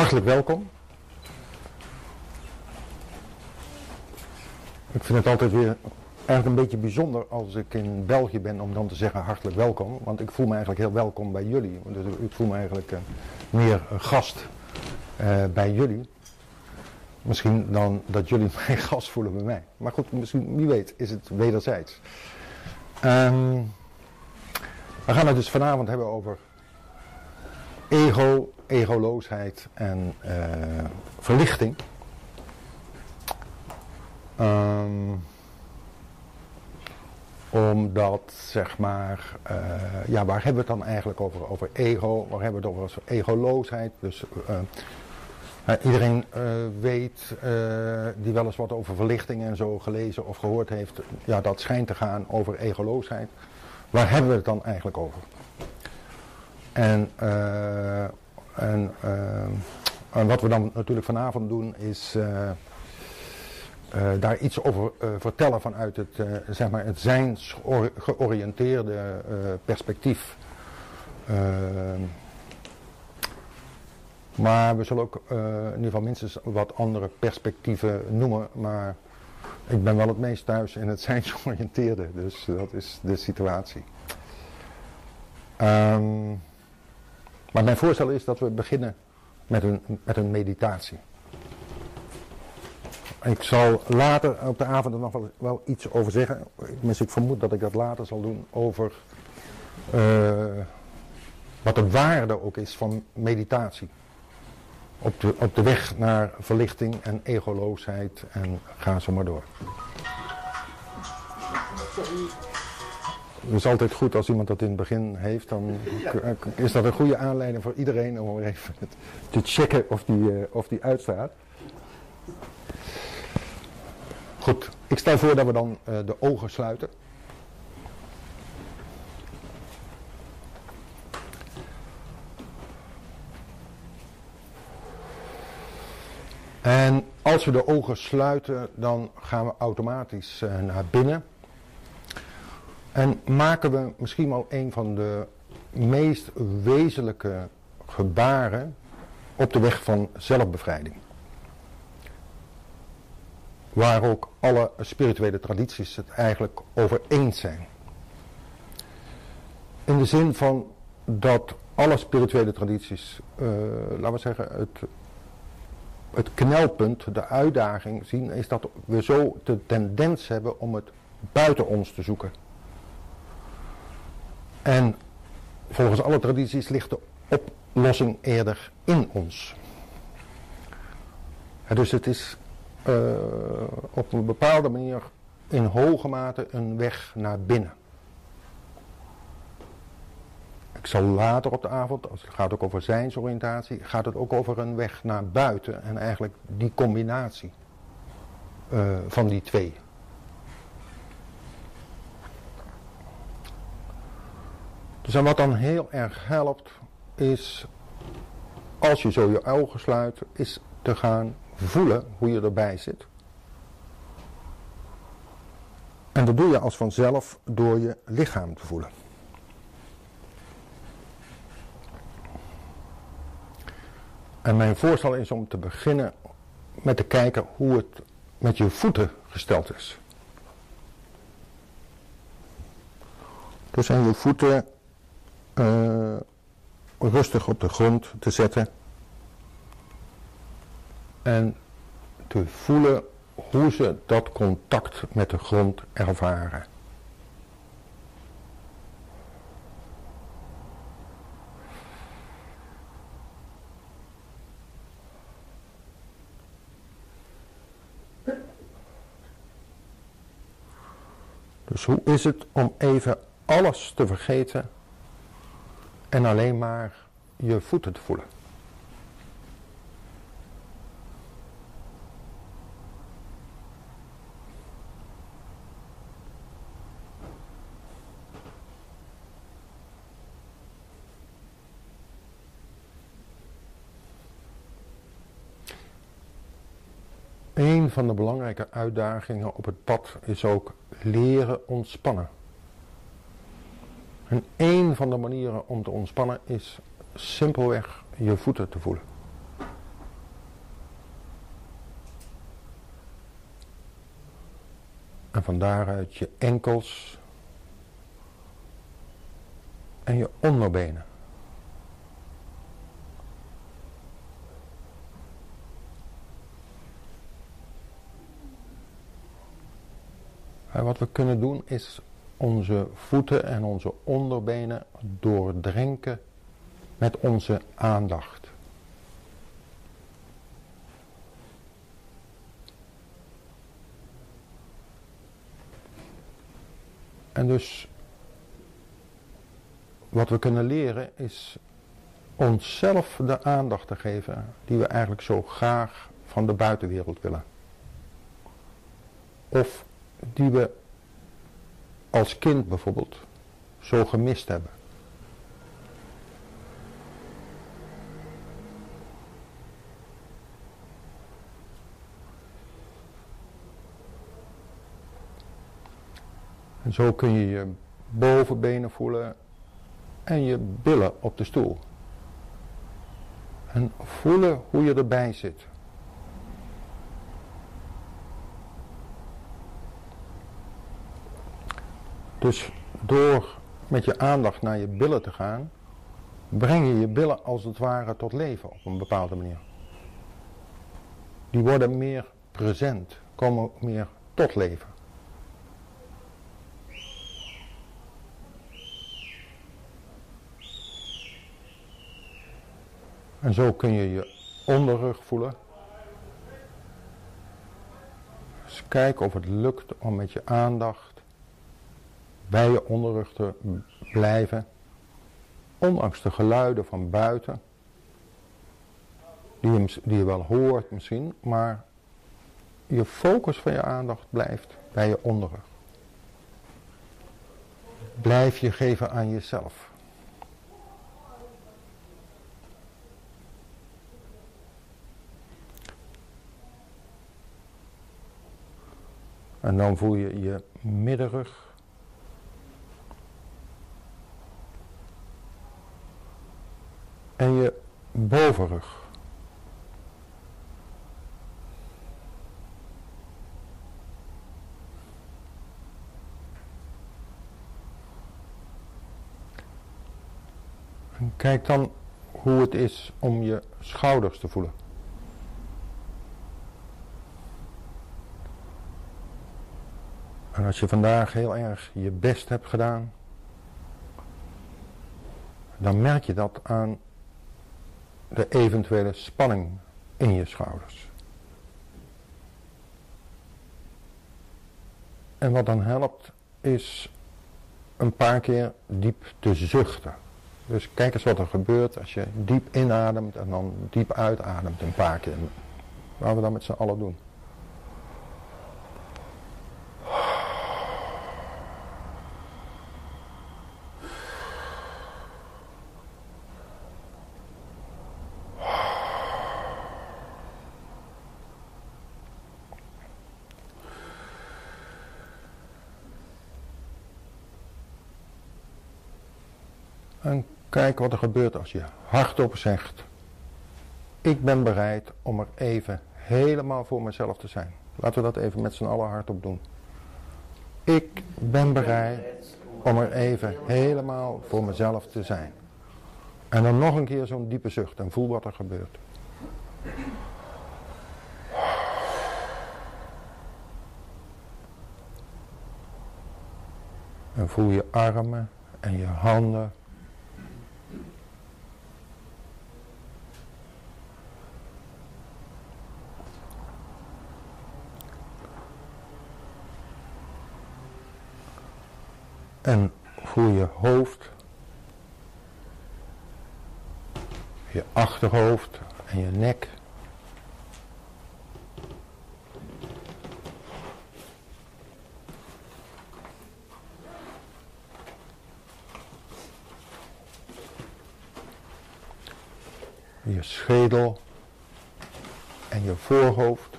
Hartelijk welkom. Ik vind het altijd weer eigenlijk een beetje bijzonder als ik in België ben om dan te zeggen hartelijk welkom. Want ik voel me eigenlijk heel welkom bij jullie. Dus ik voel me eigenlijk uh, meer gast uh, bij jullie. Misschien dan dat jullie mij gast voelen bij mij. Maar goed, misschien, wie weet is het wederzijds. Um, we gaan het dus vanavond hebben over ego, egoloosheid en uh, verlichting. Um, omdat, zeg maar, uh, ja, waar hebben we het dan eigenlijk over? Over ego, waar hebben we het over? Egoloosheid. Dus uh, iedereen weet, die wel eens wat over verlichting en zo gelezen of gehoord heeft, ja, dat schijnt te gaan over egoloosheid. Waar hebben we het dan eigenlijk over? En, uh, en, uh, en, wat we dan natuurlijk vanavond doen is uh, daar iets over vertellen vanuit het, zeg maar het zijns georiënteerde perspectief. maar we zullen ook in ieder geval minstens wat andere perspectieven noemen, maar ik ben wel het meest thuis in het zijnsgeoriënteerde, dus dat is de situatie. Um, maar mijn voorstel is dat we beginnen met een, met een meditatie. Ik zal later op de avond er nog wel, iets over zeggen. Tenminste, ik vermoed dat ik dat later zal doen over uh, wat de waarde ook is van meditatie. Op de, op de weg naar verlichting en egoloosheid en ga zo maar door. Het is altijd goed als iemand dat in het begin heeft, dan is dat een goede aanleiding voor iedereen om even te checken of die, uh, of die uitstaat. Goed, ik stel voor dat we dan uh, de ogen sluiten. En als we de ogen sluiten, dan gaan we automatisch uh, naar binnen. En maken we misschien wel een van de meest wezenlijke gebaren op de weg van zelfbevrijding. Waar ook alle spirituele tradities het eigenlijk over eens zijn. In de zin van dat alle spirituele tradities, uh, laten we zeggen, het, het knelpunt, de uitdaging zien, is dat we zo de tendens hebben om het buiten ons te zoeken. En volgens alle tradities ligt de oplossing eerder in ons. dus het is uh, op een bepaalde manier in hoge mate een weg naar binnen. Ik zal later op de avond, als het gaat ook over zijnsoriëntatie, gaat het ook over een weg naar buiten en eigenlijk die combinatie uh, van die twee. Dus en wat dan heel erg helpt is, als je zo je ogen sluit, is te gaan voelen hoe je erbij zit. En dat doe je als vanzelf door je lichaam te voelen. En mijn voorstel is om te beginnen met te kijken hoe het met je voeten gesteld is. Dus zijn je voeten uh, rustig op de grond te zetten. En te voelen hoe ze dat contact met de grond ervaren. Dus hoe is het om even alles te vergeten en alleen maar je voeten te voelen. Een van de belangrijke uitdagingen op het pad is ook leren ontspannen. En een van de manieren om te ontspannen is simpelweg je voeten te voelen. En van daaruit je enkels en je onderbenen. En wat we kunnen doen is onze voeten en onze onderbenen doordrenken met onze aandacht. En dus wat we kunnen leren is onszelf de aandacht te geven die we eigenlijk zo graag van de buitenwereld willen. Of die we als kind bijvoorbeeld zo gemist hebben. En zo kun je je bovenbenen voelen en je billen op de stoel. En voelen hoe je erbij zit. Dus door met je aandacht naar je billen te gaan, breng je je billen als het ware tot leven op een bepaalde manier. Die worden meer present, komen meer tot leven. En zo kun je je onderrug voelen. Dus kijk of het lukt om met je aandacht bij je onderrug te blijven. Ondanks de geluiden van buiten. Die je, die je wel hoort misschien, maar je focus van je aandacht blijft bij je onderrug. Blijf je geven aan jezelf. En dan voel je je middenrug. En je bovenrug. En kijk dan hoe het is om je schouders te voelen. En als je vandaag heel erg je best hebt gedaan, dan merk je dat aan de eventuele spanning in je schouders. En wat dan helpt is een paar keer diep te zuchten. Dus kijk eens wat er gebeurt als je diep inademt en dan diep uitademt een paar keer. Laten we dat met z'n allen doen. Kijk wat er gebeurt als je hardop zegt, ik ben bereid om er even helemaal voor mezelf te zijn. Laten we dat even met z'n allen hardop doen. Ik ben bereid om er even helemaal voor mezelf te zijn. En dan nog een keer zo'n diepe zucht en voel wat er gebeurt. En voel je armen en je handen En voel je hoofd, je achterhoofd en je nek. Je schedel en je voorhoofd.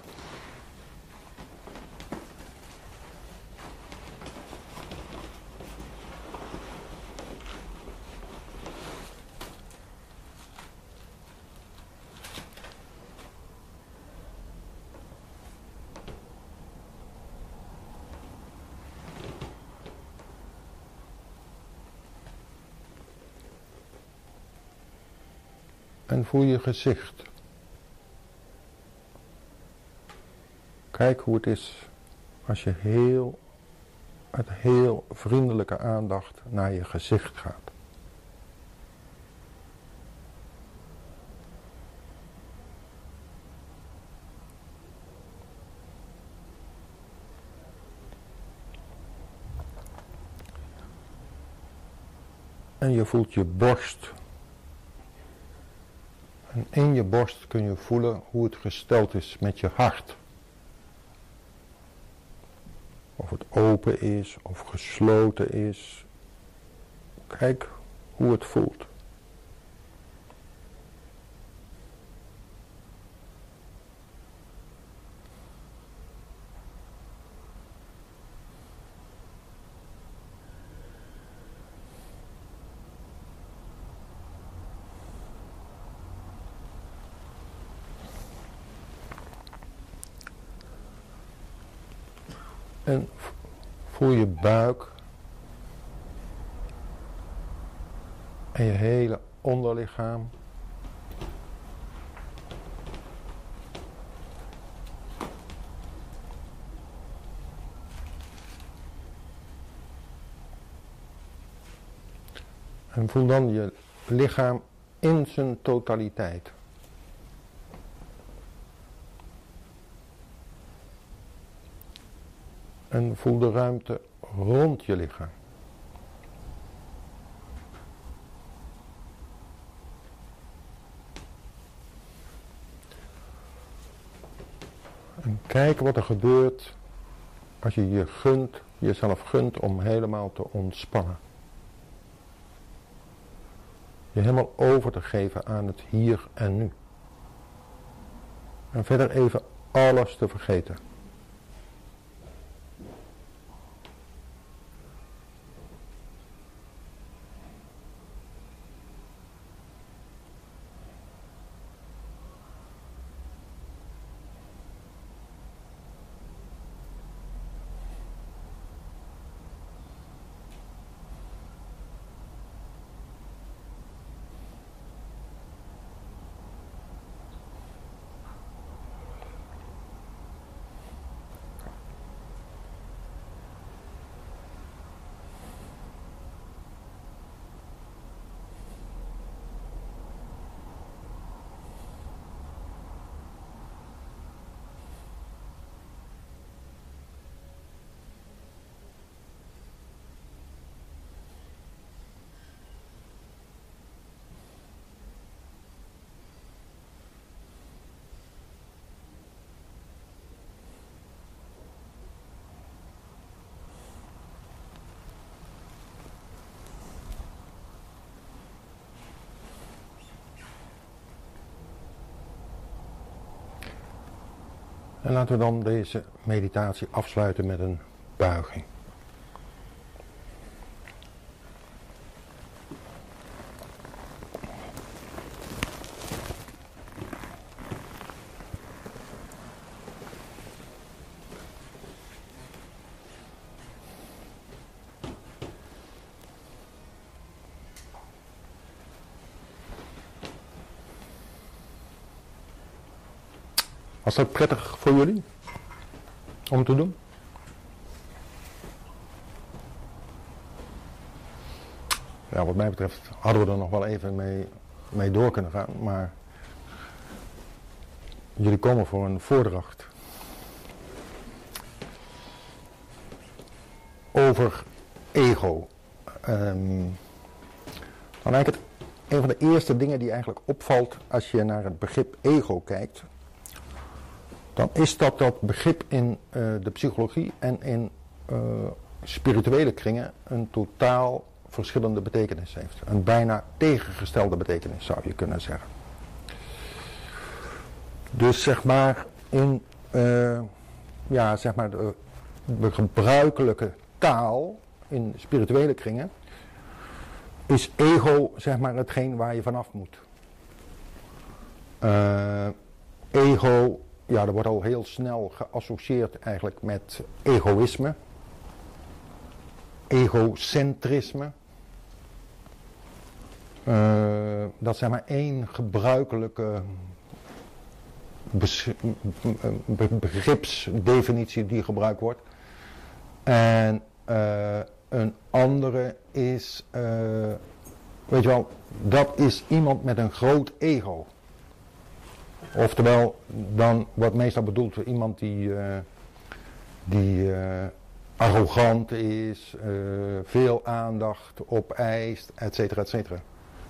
Voel je gezicht. Kijk hoe het is als je heel, met heel vriendelijke aandacht naar je gezicht gaat. En je voelt je borst. En in je borst kun je voelen hoe het gesteld is met je hart. Of het open is of gesloten is. Kijk hoe het voelt. En voel je buik. En je hele onderlichaam. En voel dan je lichaam in zijn totaliteit. En voel de ruimte rond je lichaam. En kijk wat er gebeurt als je je gunt, jezelf gunt om helemaal te ontspannen. Je helemaal over te geven aan het hier en nu. En verder even alles te vergeten. En laten we dan deze meditatie afsluiten met een buiging. Was dat prettig voor jullie? Om te doen? Ja, wat mij betreft hadden we er nog wel even mee, mee door kunnen gaan, maar jullie komen voor een voordracht over ego. Um, dan eigenlijk het, een van de eerste dingen die eigenlijk opvalt als je naar het begrip ego kijkt, dan is dat dat begrip in uh, de psychologie en in uh, spirituele kringen een totaal verschillende betekenis heeft. Een bijna tegengestelde betekenis zou je kunnen zeggen. Dus zeg maar in uh, ja, zeg maar de, de, gebruikelijke taal in spirituele kringen is ego zeg maar hetgeen waar je vanaf moet. ego ja, dat wordt al heel snel geassocieerd eigenlijk met egoïsme, egocentrisme. uh, dat zeg maar één gebruikelijke begripsdefinitie die gebruikt wordt. En uh, een andere is, uh, weet je wel, dat is iemand met een groot ego. Oftewel, dan wordt meestal bedoeld iemand die, uh, die arrogant is, veel aandacht opeist, et cetera, et cetera.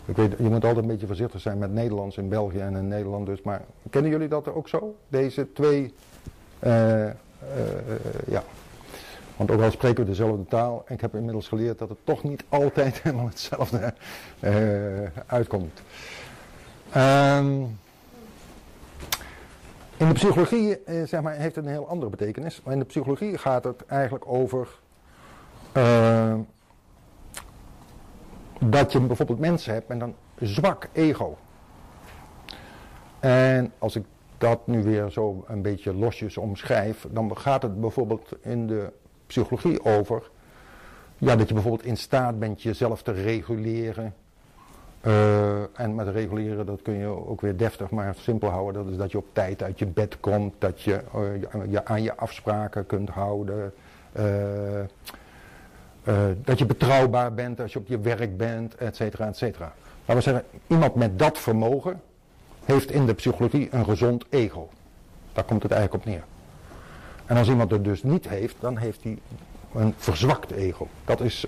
Ik weet, je moet altijd een beetje voorzichtig zijn met Nederlands in België en in Nederland dus. Maar kennen jullie dat ook zo? Deze twee, ja. Want ook al spreken we dezelfde taal, ik heb inmiddels geleerd dat het toch niet altijd helemaal hetzelfde uitkomt. Um, in de psychologie zeg maar, heeft het een heel andere betekenis. Maar in de psychologie gaat het eigenlijk over dat je bijvoorbeeld mensen hebt met een zwak ego. En als ik dat nu weer zo een beetje losjes omschrijf, dan gaat het bijvoorbeeld in de psychologie over ja, dat je bijvoorbeeld in staat bent jezelf te reguleren. Uh, en met reguleren, dat kun je ook weer deftig maar simpel houden. Dat is dat je op tijd uit je bed komt, dat je uh, je aan je afspraken kunt houden. Uh, dat je betrouwbaar bent als je op je werk bent, et cetera, et cetera. Laten we zeggen, iemand met dat vermogen heeft in de psychologie een gezond ego. Daar komt het eigenlijk op neer. En als iemand het dus niet heeft, dan heeft hij een verzwakt ego. Dat is,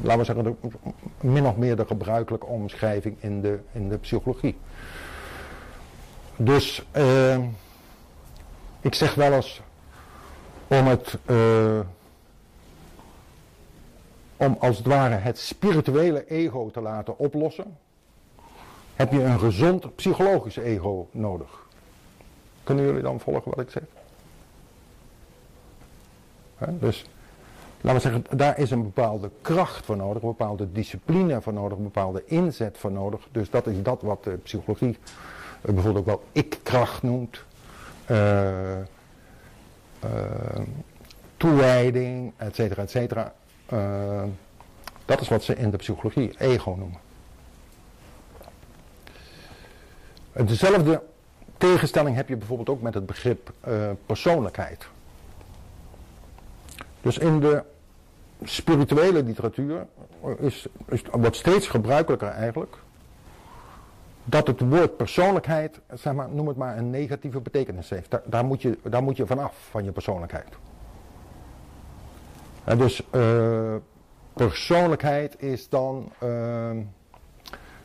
laten we zeggen, de, min of meer de gebruikelijke omschrijving in de, in de psychologie. Dus uh, ik zeg wel eens om het om als het ware het spirituele ego te laten oplossen, heb je een gezond psychologisch ego nodig. Kunnen jullie dan volgen wat ik zeg? dus, laten we zeggen, daar is een bepaalde kracht voor nodig, een bepaalde discipline voor nodig, een bepaalde inzet voor nodig. Dus dat is dat wat de psychologie eh, bijvoorbeeld ook wel ik-kracht noemt. Uh, uh, toewijding, et cetera, et cetera. Dat is wat ze in de psychologie ego noemen. Dezelfde tegenstelling heb je bijvoorbeeld ook met het begrip persoonlijkheid. Dus in de spirituele literatuur is, is, wordt steeds gebruikelijker eigenlijk dat het woord persoonlijkheid, zeg maar, noem het maar, een negatieve betekenis heeft. Daar, daar, moet, je, daar moet je vanaf, van je persoonlijkheid. Dus uh, persoonlijkheid is dan uh,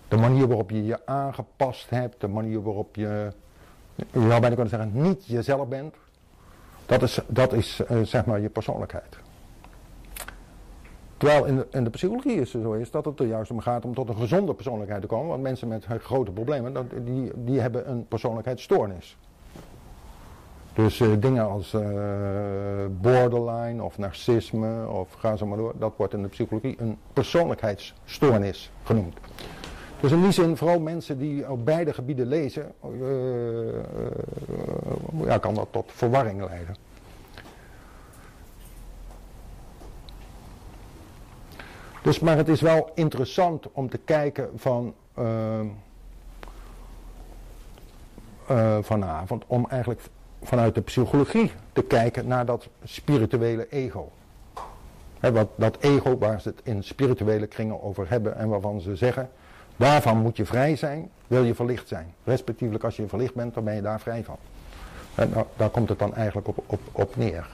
de manier waarop je je aangepast hebt, de manier waarop je, je zou bijna kunnen zeggen, niet jezelf bent. Dat is, dat is uh, zeg maar je persoonlijkheid. Terwijl in de, in de psychologie is het zo is dat het er juist om gaat om tot een gezonde persoonlijkheid te komen. Want mensen met grote problemen, die, die hebben een persoonlijkheidsstoornis. Dus uh, dingen als uh, borderline of narcisme of ga zo maar door, dat wordt in de psychologie een persoonlijkheidsstoornis genoemd. Dus in die zin, vooral mensen die op beide gebieden lezen, uh, ja, kan dat tot verwarring leiden. Dus, maar het is wel interessant om te kijken van vanavond, om eigenlijk vanuit de psychologie te kijken naar dat spirituele ego. Wat, dat ego waar ze het in spirituele kringen over hebben en waarvan ze zeggen, daarvan moet je vrij zijn, wil je verlicht zijn. Respectievelijk als je verlicht bent, dan ben je daar vrij van. En nou, daar komt het dan eigenlijk op, op, op neer.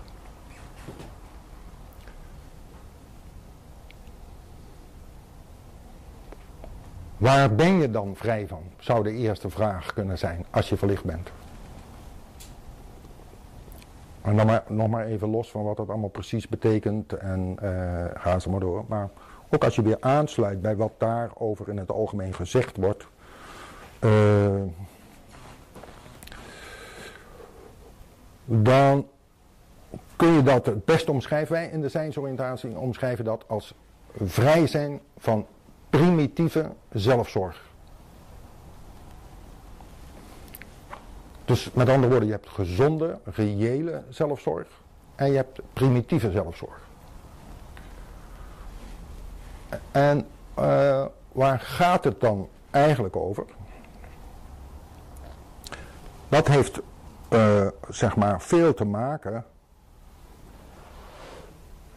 Waar ben je dan vrij van? Zou de eerste vraag kunnen zijn als je verlicht bent. Maar nog, maar nog maar even los van wat dat allemaal precies betekent en uh, gaan ze maar door. Maar ook als je weer aansluit bij wat daarover in het algemeen gezegd wordt. Uh, dan kun je dat het beste omschrijven. Wij in de zijnsoriëntatie omschrijven dat als vrij zijn van primitieve zelfzorg. Dus met andere woorden, je hebt gezonde, reële zelfzorg en je hebt primitieve zelfzorg. En uh, waar gaat het dan eigenlijk over? Dat heeft uh, zeg maar veel te maken,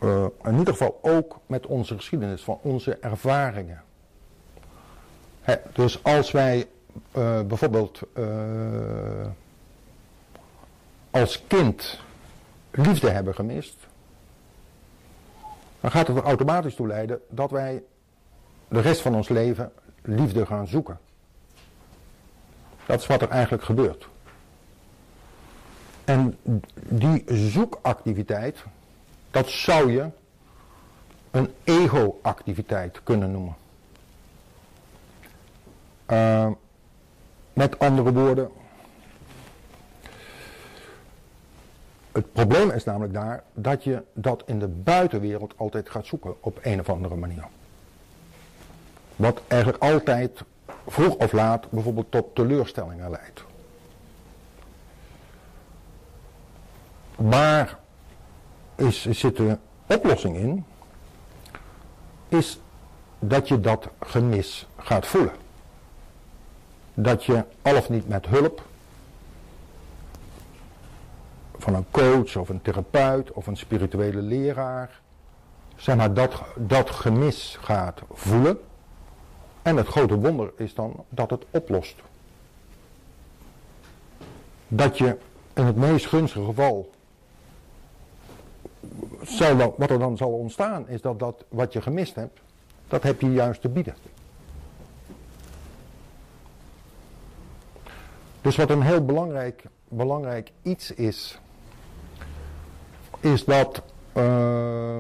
uh, in ieder geval ook met onze geschiedenis, van onze ervaringen. Hè, dus als wij bijvoorbeeld als kind liefde hebben gemist, dan gaat het er automatisch toe leiden dat wij de rest van ons leven liefde gaan zoeken. Dat is wat er eigenlijk gebeurt. En die zoekactiviteit, dat zou je een ego-activiteit kunnen noemen. Uh, met andere woorden, het probleem is namelijk daar dat je dat in de buitenwereld altijd gaat zoeken op een of andere manier. Wat eigenlijk altijd vroeg of laat bijvoorbeeld tot teleurstellingen leidt. Waar is, zit de oplossing in? Is dat je dat gemis gaat voelen. Dat je al of niet met hulp van een coach of een therapeut of een spirituele leraar, zeg maar, dat, dat gemis gaat voelen. En het grote wonder is dan dat het oplost. Dat je in het meest gunstige geval wat er dan zal ontstaan is dat, dat wat je gemist hebt, dat heb je juist te bieden. Dus wat een heel belangrijk, belangrijk iets is, is dat, uh,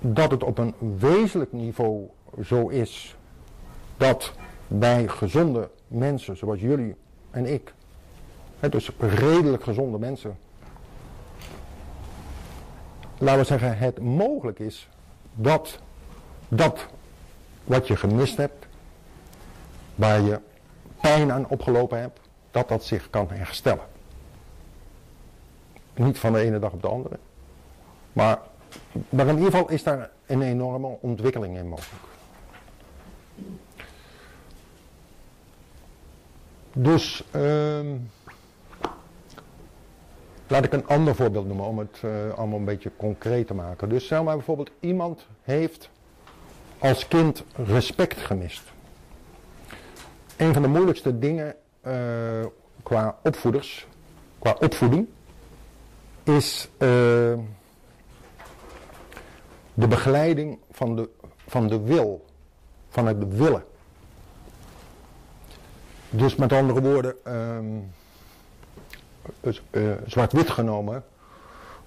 dat het op een wezenlijk niveau zo is dat bij gezonde mensen zoals jullie en ik, hè, dus redelijk gezonde mensen, laten we zeggen, het mogelijk is dat dat wat je gemist hebt, waar je pijn aan opgelopen hebt, dat dat zich kan herstellen. Niet van de ene dag op de andere. Maar, maar in ieder geval is daar een enorme ontwikkeling in mogelijk. Dus, uh, laat ik een ander voorbeeld noemen om het uh, allemaal een beetje concreet te maken. Dus stel maar bijvoorbeeld iemand heeft als kind respect gemist. Een van de moeilijkste dingen uh, qua opvoeders, qua opvoeding, is uh, de begeleiding van de, van de wil, van het willen. Dus met andere woorden, um, uh, zwart-wit genomen,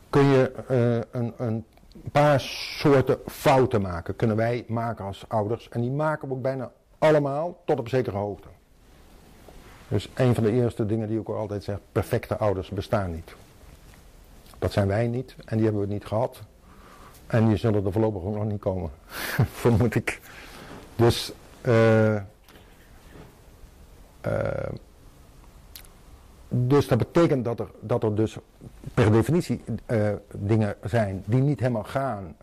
kun je uh, een, een paar soorten fouten maken. Kunnen wij maken als ouders. En die maken we ook bijna allemaal tot op zekere hoogte. Dus een van de eerste dingen die ik ook altijd zeg, perfecte ouders bestaan niet. Dat zijn wij niet en die hebben we niet gehad. En die zullen er voorlopig ook nog niet komen, vermoed ik. Dus, uh, uh, dus dat betekent dat er, dat er dus per definitie uh, dingen zijn die niet helemaal gaan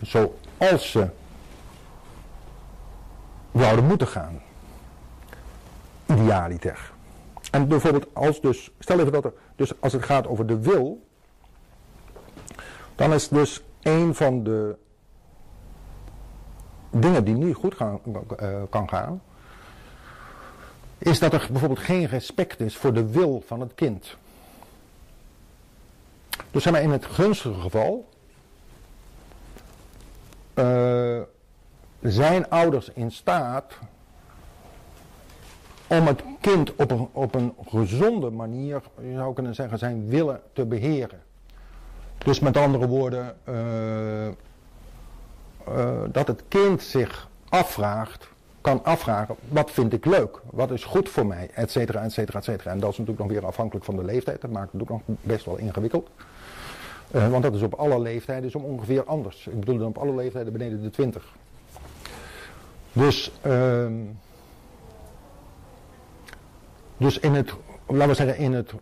zoals ze zouden moeten gaan. Idealiter. En bijvoorbeeld als dus, stel even dat er, dus als het gaat over de wil, dan is dus een van de dingen die niet goed uh, kan gaan, is dat er bijvoorbeeld geen respect is voor de wil van het kind. Dus zeg maar in het gunstige geval uh, zijn ouders in staat om het kind op een, op een gezonde manier, je zou kunnen zeggen, zijn willen te beheren. Dus met andere woorden, uh, uh, dat het kind zich afvraagt, kan afvragen, wat vind ik leuk? Wat is goed voor mij? Et cetera, et cetera, et cetera. En dat is natuurlijk nog weer afhankelijk van de leeftijd. Dat maakt het ook nog best wel ingewikkeld. Uh, want dat is op alle leeftijden zo ongeveer anders. Ik bedoel dan op alle leeftijden beneden de 20. Dus, ehm, dus in het, laten we zeggen, in het,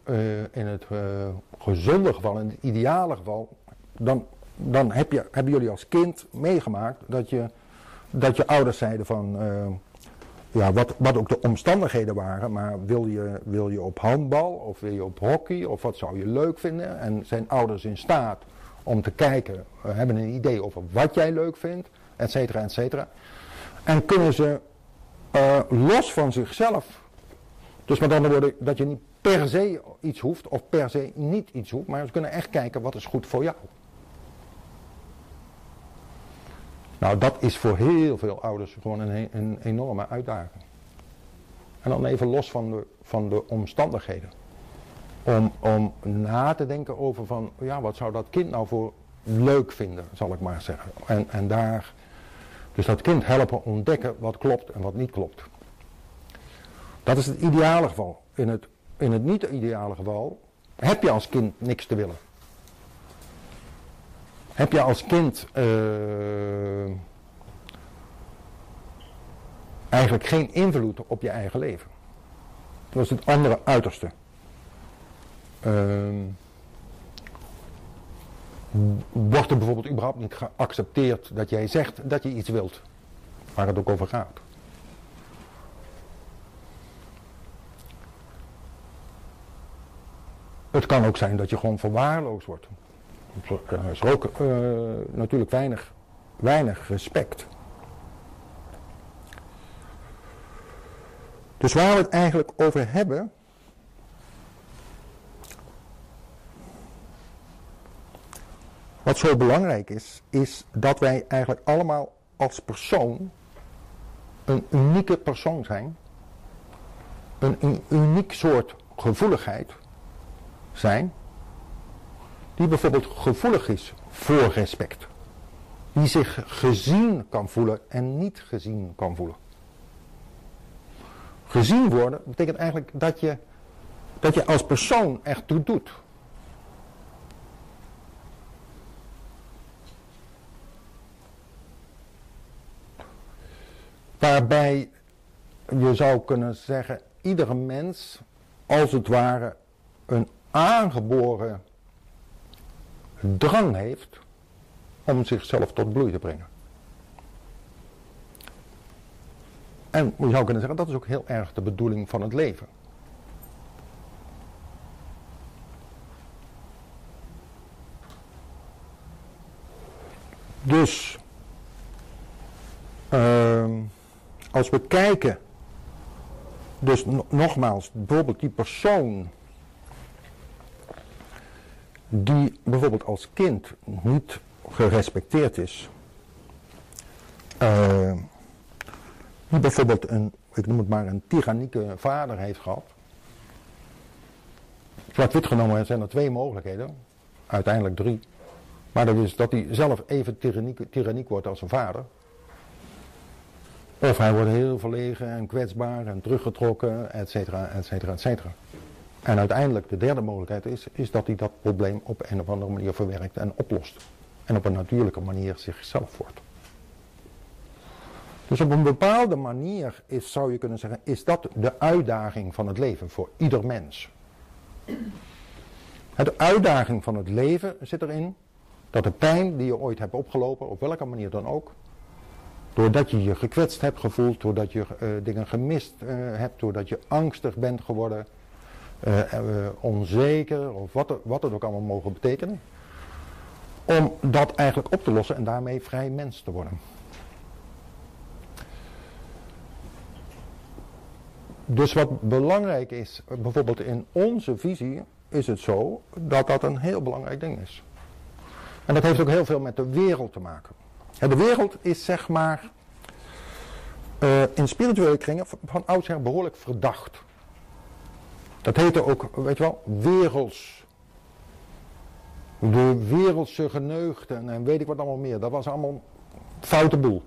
in het gezonde geval, in het ideale geval, dan dan heb je, hebben jullie als kind meegemaakt dat je, dat je ouders zeiden van, uh, ja, wat, wat ook de omstandigheden waren, maar wil je, wil je op handbal of wil je op hockey of wat zou je leuk vinden? En zijn ouders in staat om te kijken, hebben een idee over wat jij leuk vindt, et cetera, et cetera. En kunnen ze los van zichzelf, dus met andere woorden, dat je niet per se iets hoeft of per se niet iets hoeft, maar ze kunnen echt kijken wat is goed voor jou. Nou, dat is voor heel veel ouders gewoon een, een enorme uitdaging. En dan even los van de, van de omstandigheden. Om, om na te denken over van, ja, wat zou dat kind nou voor leuk vinden, zal ik maar zeggen. En, en daar, dus dat kind helpen ontdekken wat klopt en wat niet klopt. Dat is het ideale geval. In het, in het niet-ideale geval heb je als kind niks te willen. Heb je als kind uh, eigenlijk geen invloed op je eigen leven. Dat is het andere uiterste. Uh, wordt er bijvoorbeeld überhaupt niet geaccepteerd dat jij zegt dat je iets wilt. Waar het ook over gaat. Het kan ook zijn dat je gewoon verwaarloosd wordt. Er is ook uh, natuurlijk weinig, weinig respect. Dus waar we het eigenlijk over hebben. Wat zo belangrijk is, is dat wij eigenlijk allemaal als persoon een unieke persoon zijn. Een uniek soort gevoeligheid zijn die bijvoorbeeld gevoelig is voor respect. Die zich gezien kan voelen en niet gezien kan voelen. Gezien worden betekent eigenlijk dat je, dat je als persoon echt toe doet. Waarbij je zou kunnen zeggen, iedere mens als het ware een aangeboren drang heeft om zichzelf tot bloei te brengen. En je zou kunnen zeggen, dat is ook heel erg de bedoeling van het leven. Dus, uh, als we kijken, dus nogmaals, bijvoorbeeld die persoon die bijvoorbeeld als kind niet gerespecteerd is. Uh, die bijvoorbeeld een, ik noem het maar een tyrannieke vader heeft gehad. Zwart-wit genomen zijn er twee mogelijkheden. Uiteindelijk drie. Maar dat is dat hij zelf even tyranniek, tyranniek wordt als zijn vader. Of hij wordt heel verlegen en kwetsbaar en teruggetrokken, et cetera, et cetera, et cetera. En uiteindelijk de derde mogelijkheid is, is dat hij dat probleem op een of andere manier verwerkt en oplost. En op een natuurlijke manier zichzelf wordt. Dus op een bepaalde manier is, zou je kunnen zeggen, is dat de uitdaging van het leven voor ieder mens. De uitdaging van het leven zit erin dat de pijn die je ooit hebt opgelopen, op welke manier dan ook, doordat je je gekwetst hebt gevoeld, doordat je uh, dingen gemist uh, hebt, doordat je angstig bent geworden, onzeker of wat, wat het ook allemaal mogen betekenen. Om dat eigenlijk op te lossen en daarmee vrij mens te worden. Dus wat belangrijk is, bijvoorbeeld in onze visie, is het zo dat dat een heel belangrijk ding is. En dat heeft ook heel veel met de wereld te maken. De wereld is zeg maar uh, in spirituele kringen van oudsher behoorlijk verdacht. Dat heette ook, weet je wel, werelds. De wereldse geneugden en weet ik wat allemaal meer. Dat was allemaal foute boel.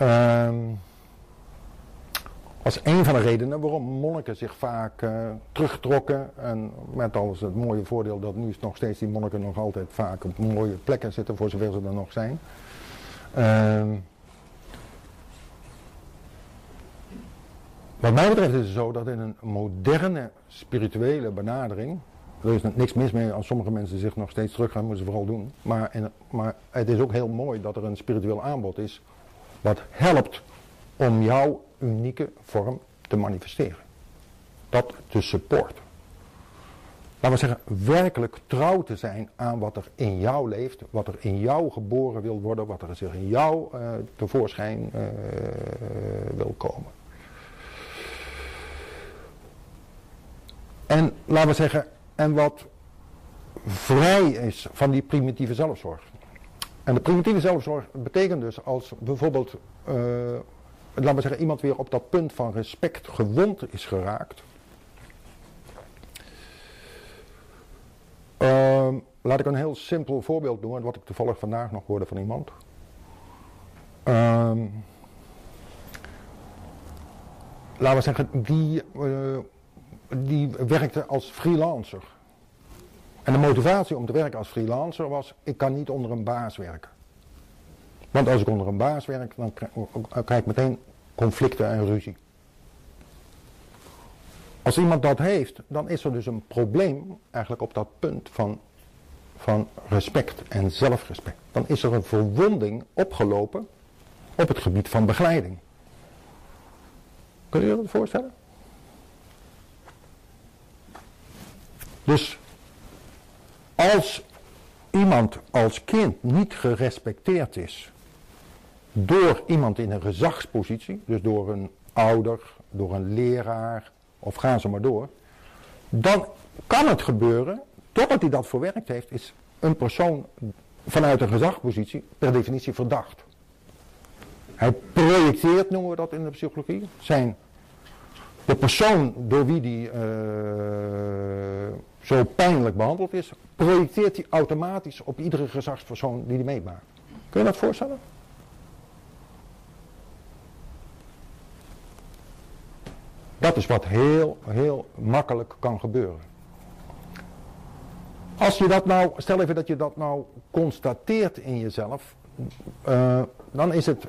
Uh, was een van de redenen waarom monniken zich vaak uh, terugtrokken. En met alles het mooie voordeel dat nu nog steeds die monniken nog altijd vaak op mooie plekken zitten, voor zover ze er nog zijn. Uh, Wat mij betreft is het zo dat in een moderne spirituele benadering er is niks mis mee als sommige mensen zich nog steeds terug gaan, moeten ze vooral doen. Maar, maar het is ook heel mooi dat er een spiritueel aanbod is wat helpt om jouw unieke vorm te manifesteren. Dat te supporten. Laten we zeggen, werkelijk trouw te zijn aan wat er in jou leeft, wat er in jou geboren wil worden, wat er zich in jou uh, tevoorschijn uh, wil komen. En laten we zeggen, en wat vrij is van die primitieve zelfzorg. En de primitieve zelfzorg betekent dus als bijvoorbeeld, uh, laten we zeggen, iemand weer op dat punt van respect gewond is geraakt. Uh, laat ik een heel simpel voorbeeld doen, wat ik toevallig vandaag nog hoorde van iemand. Uh, laten we zeggen, die, uh, die werkte als freelancer. En de motivatie om te werken als freelancer was, ik kan niet onder een baas werken. Want als ik onder een baas werk, dan krijg ik meteen conflicten en ruzie. Als iemand dat heeft, dan is er dus een probleem eigenlijk op dat punt van, van respect en zelfrespect. Dan is er een verwonding opgelopen op het gebied van begeleiding. Kun je je dat voorstellen? Dus als iemand als kind niet gerespecteerd is door iemand in een gezagspositie, dus door een ouder, door een leraar of gaan ze maar door, dan kan het gebeuren, totdat hij dat verwerkt heeft, is een persoon vanuit een gezagspositie per definitie verdacht. Hij projecteert, noemen we dat in de psychologie, zijn de persoon door wie die uh, zo pijnlijk behandeld is, projecteert hij automatisch op iedere gezagspersoon die hij meemaakt. Kun je dat voorstellen? Dat is wat heel, heel makkelijk kan gebeuren. Als je dat nou, stel even dat je dat nou constateert in jezelf, uh, dan is het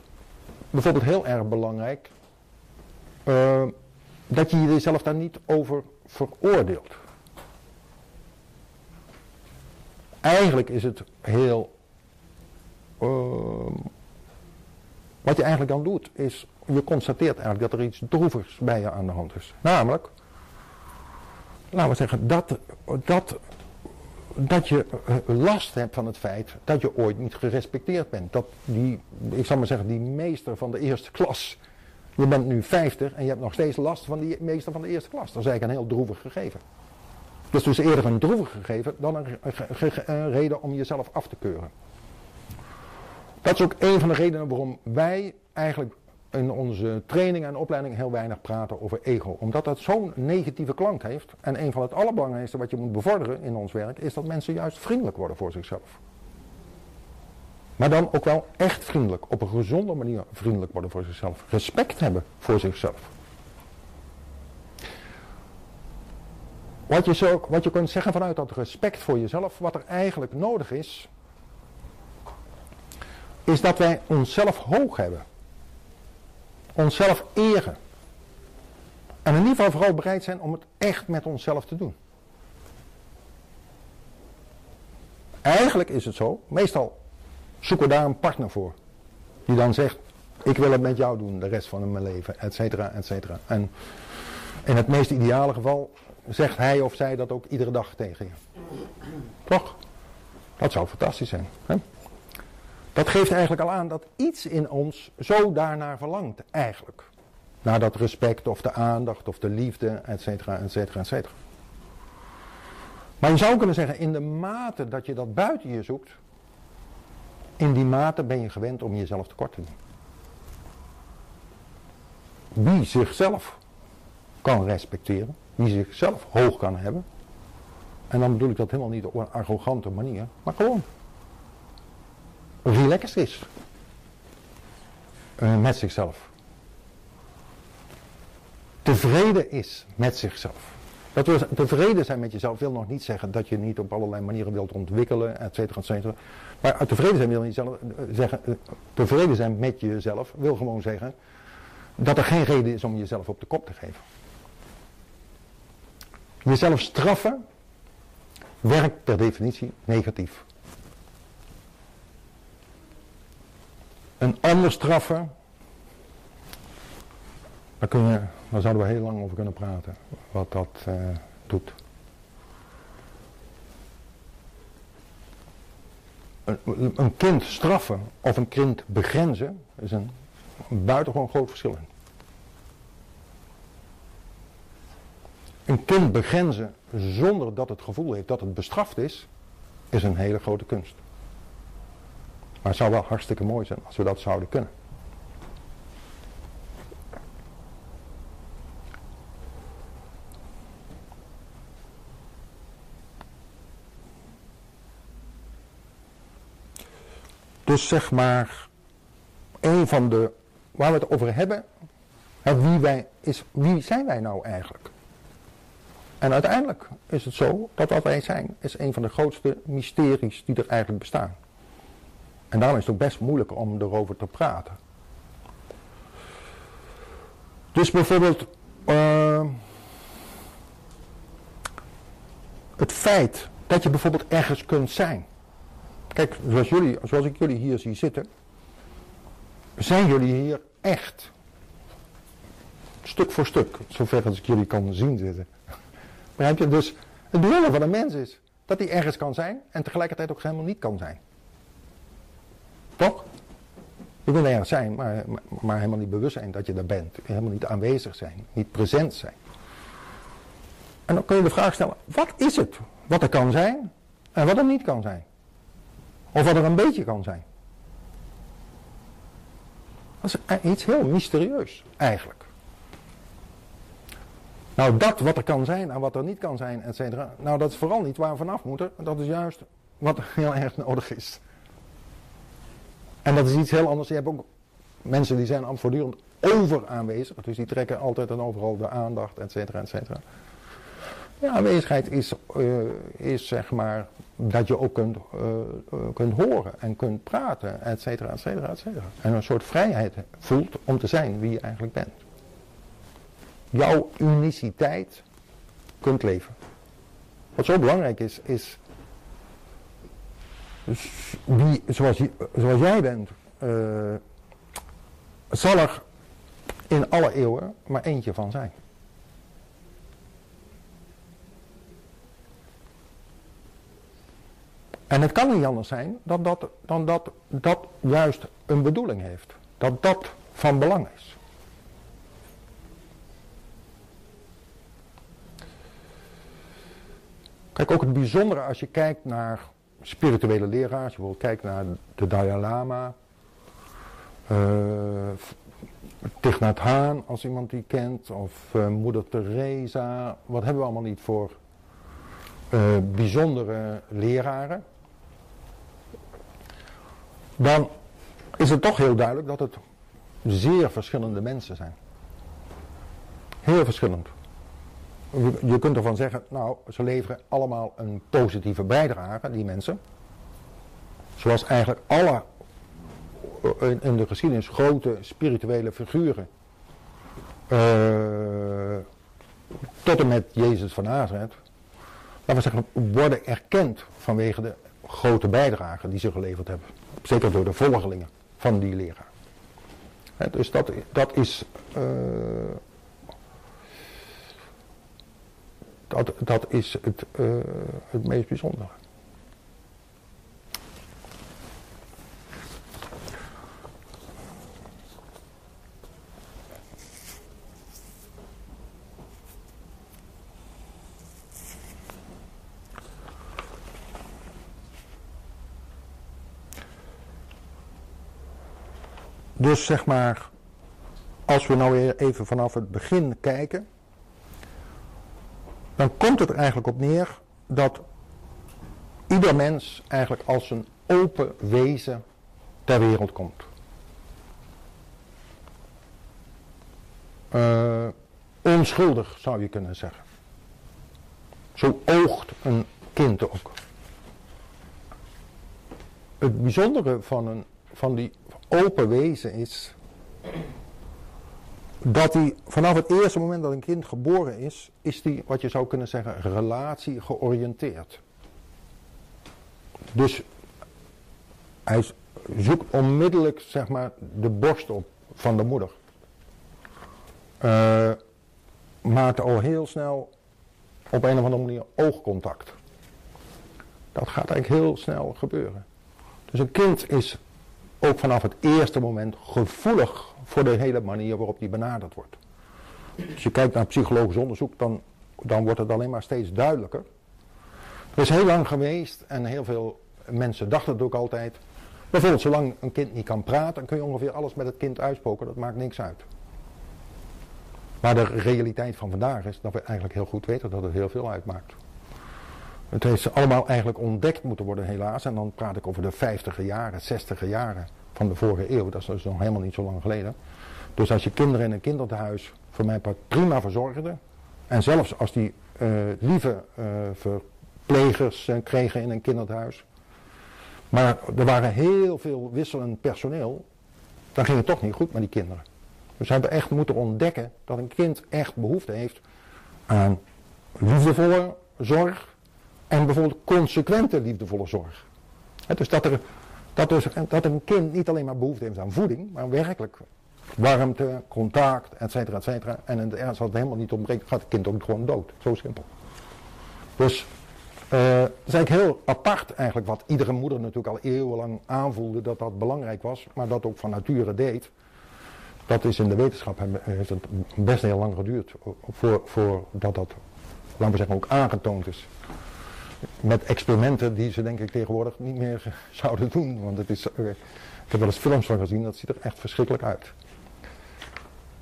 bijvoorbeeld heel erg belangrijk uh, dat je jezelf daar niet over veroordeelt. Eigenlijk is het heel. Uh, wat je eigenlijk dan doet, is je constateert eigenlijk dat er iets droevigs bij je aan de hand is. Namelijk, laten we zeggen, dat, dat, dat je eh, last hebt van het feit dat je ooit niet gerespecteerd bent. Dat die, ik zal maar zeggen, die meester van de eerste klas je bent nu 50 en je hebt nog steeds last van die meester van de eerste klas. Dat is eigenlijk een heel droevig gegeven. Dat is dus eerder een droevig gegeven dan een, een reden om jezelf af te keuren. Dat is ook een van de redenen waarom wij eigenlijk in onze training en opleiding heel weinig praten over ego. Omdat dat zo'n negatieve klank heeft. En een van het allerbelangrijkste wat je moet bevorderen in ons werk is dat mensen juist vriendelijk worden voor zichzelf. Maar dan ook wel echt vriendelijk. Op een gezonde manier vriendelijk worden voor zichzelf. Respect hebben voor zichzelf. Wat je, zo, wat je kunt zeggen vanuit dat respect voor jezelf, wat er eigenlijk nodig is, is dat wij onszelf hoog hebben. Onszelf eren. En in ieder geval vooral bereid zijn om het echt met onszelf te doen. Eigenlijk is het zo, meestal zoeken we daar een partner voor. Die dan zegt, ik wil het met jou doen de rest van mijn leven, et cetera, et cetera. En in het meest ideale geval zegt hij of zij dat ook iedere dag tegen je. Toch? Dat zou fantastisch zijn. Hè? Dat geeft eigenlijk al aan dat iets in ons zo daarnaar verlangt, eigenlijk. Naar dat respect of de aandacht of de liefde, et cetera, et cetera, et cetera. Maar je zou kunnen zeggen, in de mate dat je dat buiten je zoekt, in die mate ben je gewend om jezelf tekort te doen. Wie zichzelf kan respecteren, wie zichzelf hoog kan hebben, en dan bedoel ik dat helemaal niet op een arrogante manier, maar gewoon relaxed is uh, met zichzelf. Tevreden is met zichzelf. Dat we tevreden zijn met jezelf wil nog niet zeggen dat je niet op allerlei manieren wilt ontwikkelen, et cetera, et cetera. Maar tevreden zijn wil niet eh, zeggen, eh, tevreden zijn met jezelf wil gewoon zeggen dat er geen reden is om jezelf op de kop te geven. Jezelf straffen werkt per definitie negatief. Een ander straffen, daar, kun je, daar zouden we heel lang over kunnen praten, wat dat uh, doet. Een, een, kind straffen of een kind begrenzen is een, buitengewoon groot verschil. Een kind begrenzen zonder dat het gevoel heeft dat het bestraft is, is een hele grote kunst. Maar het zou wel hartstikke mooi zijn als we dat zouden kunnen. Dus zeg maar, een van de, waar we het over hebben, wie, wij, is wie zijn wij nou eigenlijk? En uiteindelijk is het zo dat wat wij zijn, is een van de grootste mysteries die er eigenlijk bestaan. En daarom is het ook best moeilijk om erover te praten. Dus bijvoorbeeld uh, het feit dat je bijvoorbeeld ergens kunt zijn. Kijk, zoals, jullie, zoals ik jullie hier zie zitten, zijn jullie hier echt. Stuk voor stuk, zover als ik jullie kan zien zitten. Begrijp je? Dus het bijzondere van een mens is dat hij ergens kan zijn en tegelijkertijd ook helemaal niet kan zijn. Toch? Je kunt ergens zijn, maar, maar, helemaal niet bewust zijn dat je er bent. Helemaal niet aanwezig zijn, niet present zijn. En dan kun je de vraag stellen, wat is het wat er kan zijn en wat er niet kan zijn? Of wat er een beetje kan zijn? Dat is iets heel mysterieus, eigenlijk. Nou, dat wat er kan zijn en wat er niet kan zijn, et cetera. Nou, dat is vooral niet waar we vanaf moeten. Dat is juist wat heel erg nodig is. En dat is iets heel anders. Je hebt ook mensen die zijn voortdurend over aanwezig. Dus die trekken altijd en overal de aandacht, et cetera, et cetera. Ja, aanwezigheid is, uh, is zeg maar dat je ook kunt, uh, kunt horen en kunt praten, et cetera, et cetera, et cetera. En een soort vrijheid voelt om te zijn wie je eigenlijk bent. Jouw uniciteit kunt leven. Wat zo belangrijk is, is wie, zoals, jij bent, uh, zal er in alle eeuwen maar eentje van zijn. En het kan niet anders zijn dat, dan dat dat juist een bedoeling heeft. Dat dat van belang is. Kijk, ook het bijzondere als je kijkt naar spirituele leraars. Je bijvoorbeeld kijkt naar de Dalai Lama. Uh, Thich Nhat als iemand die kent. Of uh, Moeder Teresa. Wat hebben we allemaal niet voor uh, bijzondere leraren. Dan is het toch heel duidelijk dat het zeer verschillende mensen zijn. Heel verschillend. Je kunt ervan zeggen, nou, ze leveren allemaal een positieve bijdrage, die mensen. Zoals eigenlijk alle in de geschiedenis grote spirituele figuren. Uh, tot en met Jezus van Nazareth. Laten we zeggen, worden erkend vanwege de grote bijdrage die ze geleverd hebben. Zeker door de volgelingen van die leraar. dus dat, dat is uh, Dat, dat is het, uh, het meest bijzondere. Dus zeg maar, als we nou weer even vanaf het begin kijken, dan komt het er eigenlijk op neer dat ieder mens eigenlijk als een open wezen ter wereld komt. Uh, onschuldig zou je kunnen zeggen. Zo oogt een kind ook. Het bijzondere van, een, van die open wezen is dat hij vanaf het eerste moment dat een kind geboren is, is die wat je zou kunnen zeggen relatie georiënteerd. dus hij zoekt onmiddellijk zeg maar, de borst op van de moeder. Uh, maakt al heel snel op een of andere manier oogcontact. Dat gaat eigenlijk heel snel gebeuren. Dus een kind is ook vanaf het eerste moment gevoelig voor de hele manier waarop die benaderd wordt. Als je kijkt naar psychologisch onderzoek, dan, dan wordt het alleen maar steeds duidelijker. Er is heel lang geweest en heel veel mensen dachten het ook altijd. Bijvoorbeeld, zolang een kind niet kan praten, dan kun je ongeveer alles met het kind uitspoken, dat maakt niks uit. Maar de realiteit van vandaag is dat we eigenlijk heel goed weten dat het heel veel uitmaakt. Het heeft allemaal eigenlijk ontdekt moeten worden helaas. En dan praat ik over de 50 jaren, 60 jaren van de vorige eeuw. Dat is dus nog helemaal niet zo lang geleden. Dus als je kinderen in een kinderthuis voor mij prima verzorgde. En zelfs als die uh, lieve uh, verplegers uh, kregen in een kinderthuis. Maar er waren heel veel wisselend personeel. Dan ging het toch niet goed met die kinderen. Dus we hebben echt moeten ontdekken dat een kind echt behoefte heeft aan liefdevolle zorg en bijvoorbeeld consequente liefdevolle zorg. dus dat er, dat, dus, dat een kind niet alleen maar behoefte heeft aan voeding, maar werkelijk warmte, contact, et cetera, et cetera. En in de ernst wat het helemaal niet ontbreekt, gaat het kind ook gewoon dood. Zo simpel. Dus uh, het is eigenlijk heel apart eigenlijk wat iedere moeder natuurlijk al eeuwenlang aanvoelde dat dat belangrijk was, maar dat ook van nature deed. Dat is in de wetenschap heeft het best heel lang geduurd voor, voordat dat, laten we zeggen, ook aangetoond is. Met experimenten die ze denk ik tegenwoordig niet meer zouden doen. Want het is, eh, ik heb wel eens films van gezien, dat ziet er echt verschrikkelijk uit.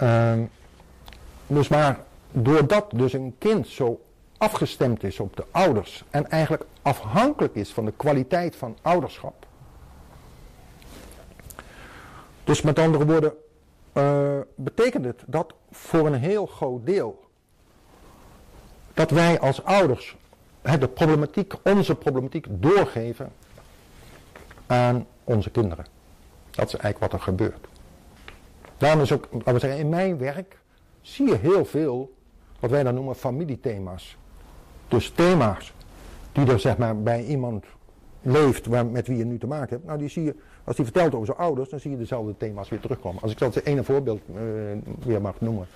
Uh, dus maar doordat dus een kind zo afgestemd is op de ouders en eigenlijk afhankelijk is van de kwaliteit van ouderschap. Dus met andere woorden, uh, betekent het dat voor een heel groot deel dat wij als ouders de problematiek, onze problematiek doorgeven aan onze kinderen. Dat is eigenlijk wat er gebeurt. Daarom is ook, laten we zeggen, in mijn werk zie je heel veel wat wij dan noemen familiethema's. Dus thema's die er zeg maar bij iemand leeft met wie je nu te maken hebt. Nou die zie je als hij vertelt over zijn ouders, dan zie je dezelfde thema's weer terugkomen. Als ik dat ene voorbeeld uh, weer mag noemen.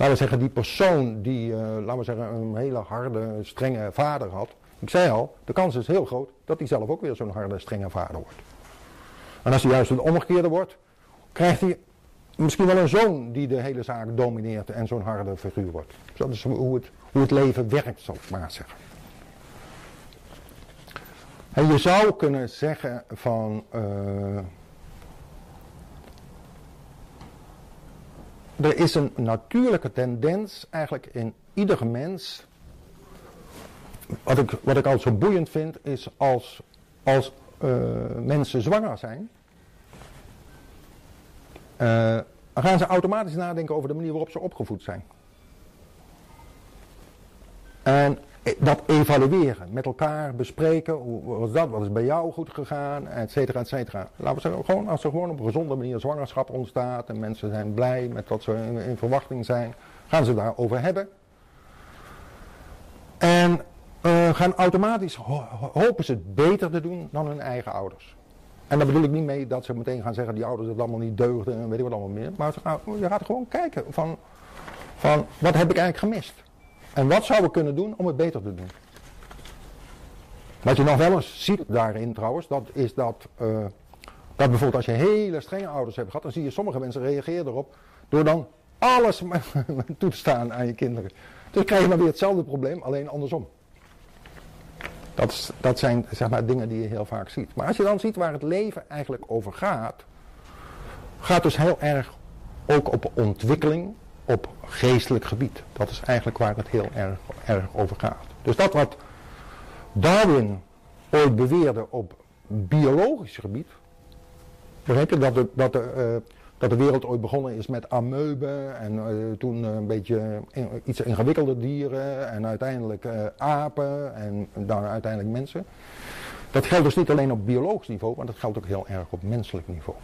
Laten we zeggen, die persoon die, uh, laten we zeggen, een hele harde, strenge vader had. Ik zei al, de kans is heel groot dat hij zelf ook weer zo'n harde, strenge vader wordt. En als hij juist een omgekeerde wordt, krijgt hij misschien wel een zoon die de hele zaak domineert en zo'n harde figuur wordt. dat is hoe het, hoe het leven werkt, zal ik maar zeggen. En je zou kunnen zeggen van. Uh, er is een natuurlijke tendens eigenlijk in iedere mens. Wat ik, wat ik altijd zo boeiend vind is als, als uh, mensen zwanger zijn. Dan gaan ze automatisch nadenken over de manier waarop ze opgevoed zijn. En eh, dat evalueren, met elkaar bespreken, hoe was dat, wat is bij jou goed gegaan, et cetera, et cetera. Laten we zeggen, gewoon, als er gewoon op een gezonde manier zwangerschap ontstaat en mensen zijn blij met wat ze in, verwachting zijn, gaan ze daarover hebben. En uh, gaan automatisch, hopen ze het beter te doen dan hun eigen ouders. En daar bedoel ik niet mee dat ze meteen gaan zeggen, die ouders het allemaal niet deugden en weet ik wat allemaal meer. Maar je gaat gewoon kijken van, van, wat heb ik eigenlijk gemist? En wat zouden we kunnen doen om het beter te doen? Wat je nog wel eens ziet daarin trouwens, dat is dat, uh, dat bijvoorbeeld als je hele strenge ouders hebt gehad, dan zie je sommige mensen reageren erop door dan alles toe te staan aan je kinderen. Dus krijg je maar weer hetzelfde probleem, alleen andersom. Dat, is, dat zijn zeg maar, dingen die je heel vaak ziet. Maar als je dan ziet waar het leven eigenlijk over gaat, gaat dus heel erg ook op ontwikkeling, op geestelijk gebied. Dat is eigenlijk waar het heel erg, erg over gaat. Dus dat wat Darwin ooit beweerde op biologisch gebied. Begrijp je dat de, dat, de, uh, dat de wereld ooit begonnen is met ameuben en uh, toen een beetje iets ingewikkelde dieren en uiteindelijk apen en dan uiteindelijk mensen. Dat geldt dus niet alleen op biologisch niveau, maar dat geldt ook heel erg op menselijk niveau.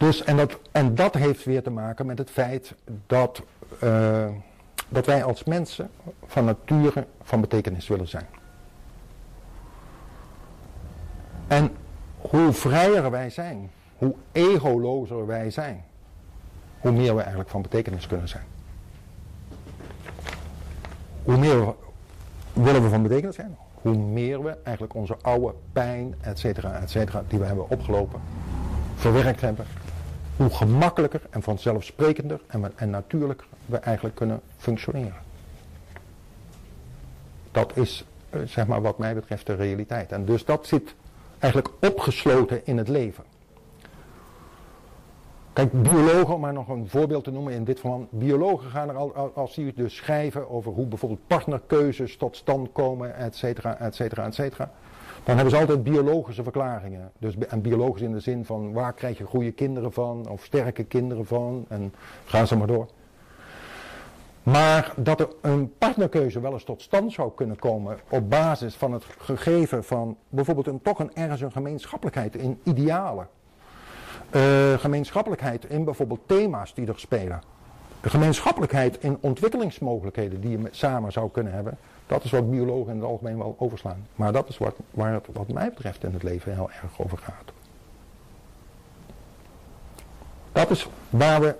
Dus, en, dat, en dat heeft weer te maken met het feit dat, uh, dat wij als mensen van nature van betekenis willen zijn. En hoe vrijer wij zijn, hoe egolozer wij zijn, hoe meer we eigenlijk van betekenis kunnen zijn. Hoe meer willen we van betekenis zijn, hoe meer we eigenlijk onze oude pijn, et cetera, et cetera, die we hebben opgelopen, verwerkt hebben, hoe gemakkelijker en vanzelfsprekender en, en natuurlijker we eigenlijk kunnen functioneren. Dat is, eh, zeg maar, wat mij betreft de realiteit. En dus dat zit eigenlijk opgesloten in het leven. Kijk, biologen, om maar nog een voorbeeld te noemen in dit verband. Biologen gaan er al, als die dus schrijven over hoe bijvoorbeeld partnerkeuzes tot stand komen, et cetera, et cetera, et cetera. Dan hebben ze altijd biologische verklaringen. Dus, en biologisch in de zin van waar krijg je goede kinderen van, of sterke kinderen van, en gaan ze maar door. Maar dat er een partnerkeuze wel eens tot stand zou kunnen komen op basis van het gegeven van bijvoorbeeld een, toch een ergens een gemeenschappelijkheid in idealen. Uh, gemeenschappelijkheid in bijvoorbeeld thema's die er spelen. Gemeenschappelijkheid in ontwikkelingsmogelijkheden die je samen zou kunnen hebben. Dat is wat biologen in het algemeen wel overslaan. Maar dat is wat, waar het wat mij betreft in het leven heel erg over gaat. Dat is waar we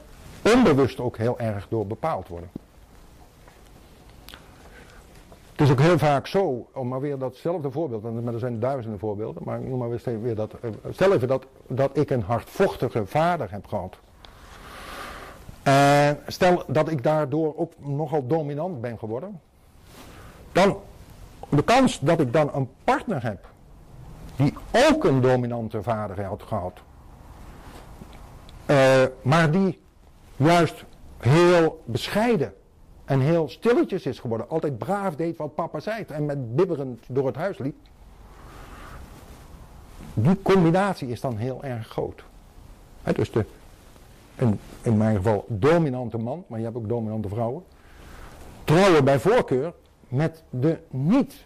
onbewust ook heel erg door bepaald worden. Het is ook heel vaak zo, om maar weer datzelfde voorbeeld, want er zijn duizenden voorbeelden, maar noem maar weer dat, eh, stel even dat, dat ik een hardvochtige vader heb gehad. En stel dat ik daardoor ook nogal dominant ben geworden, dan de kans dat ik dan een partner heb die ook een dominante vader had gehad, uh, maar die juist heel bescheiden en heel stilletjes is geworden. Altijd braaf deed wat papa zei en met bibberend door het huis liep. Die combinatie is dan heel erg groot. dus de, in mijn geval dominante man, maar je hebt ook dominante vrouwen. Trouwen bij voorkeur met, de niet,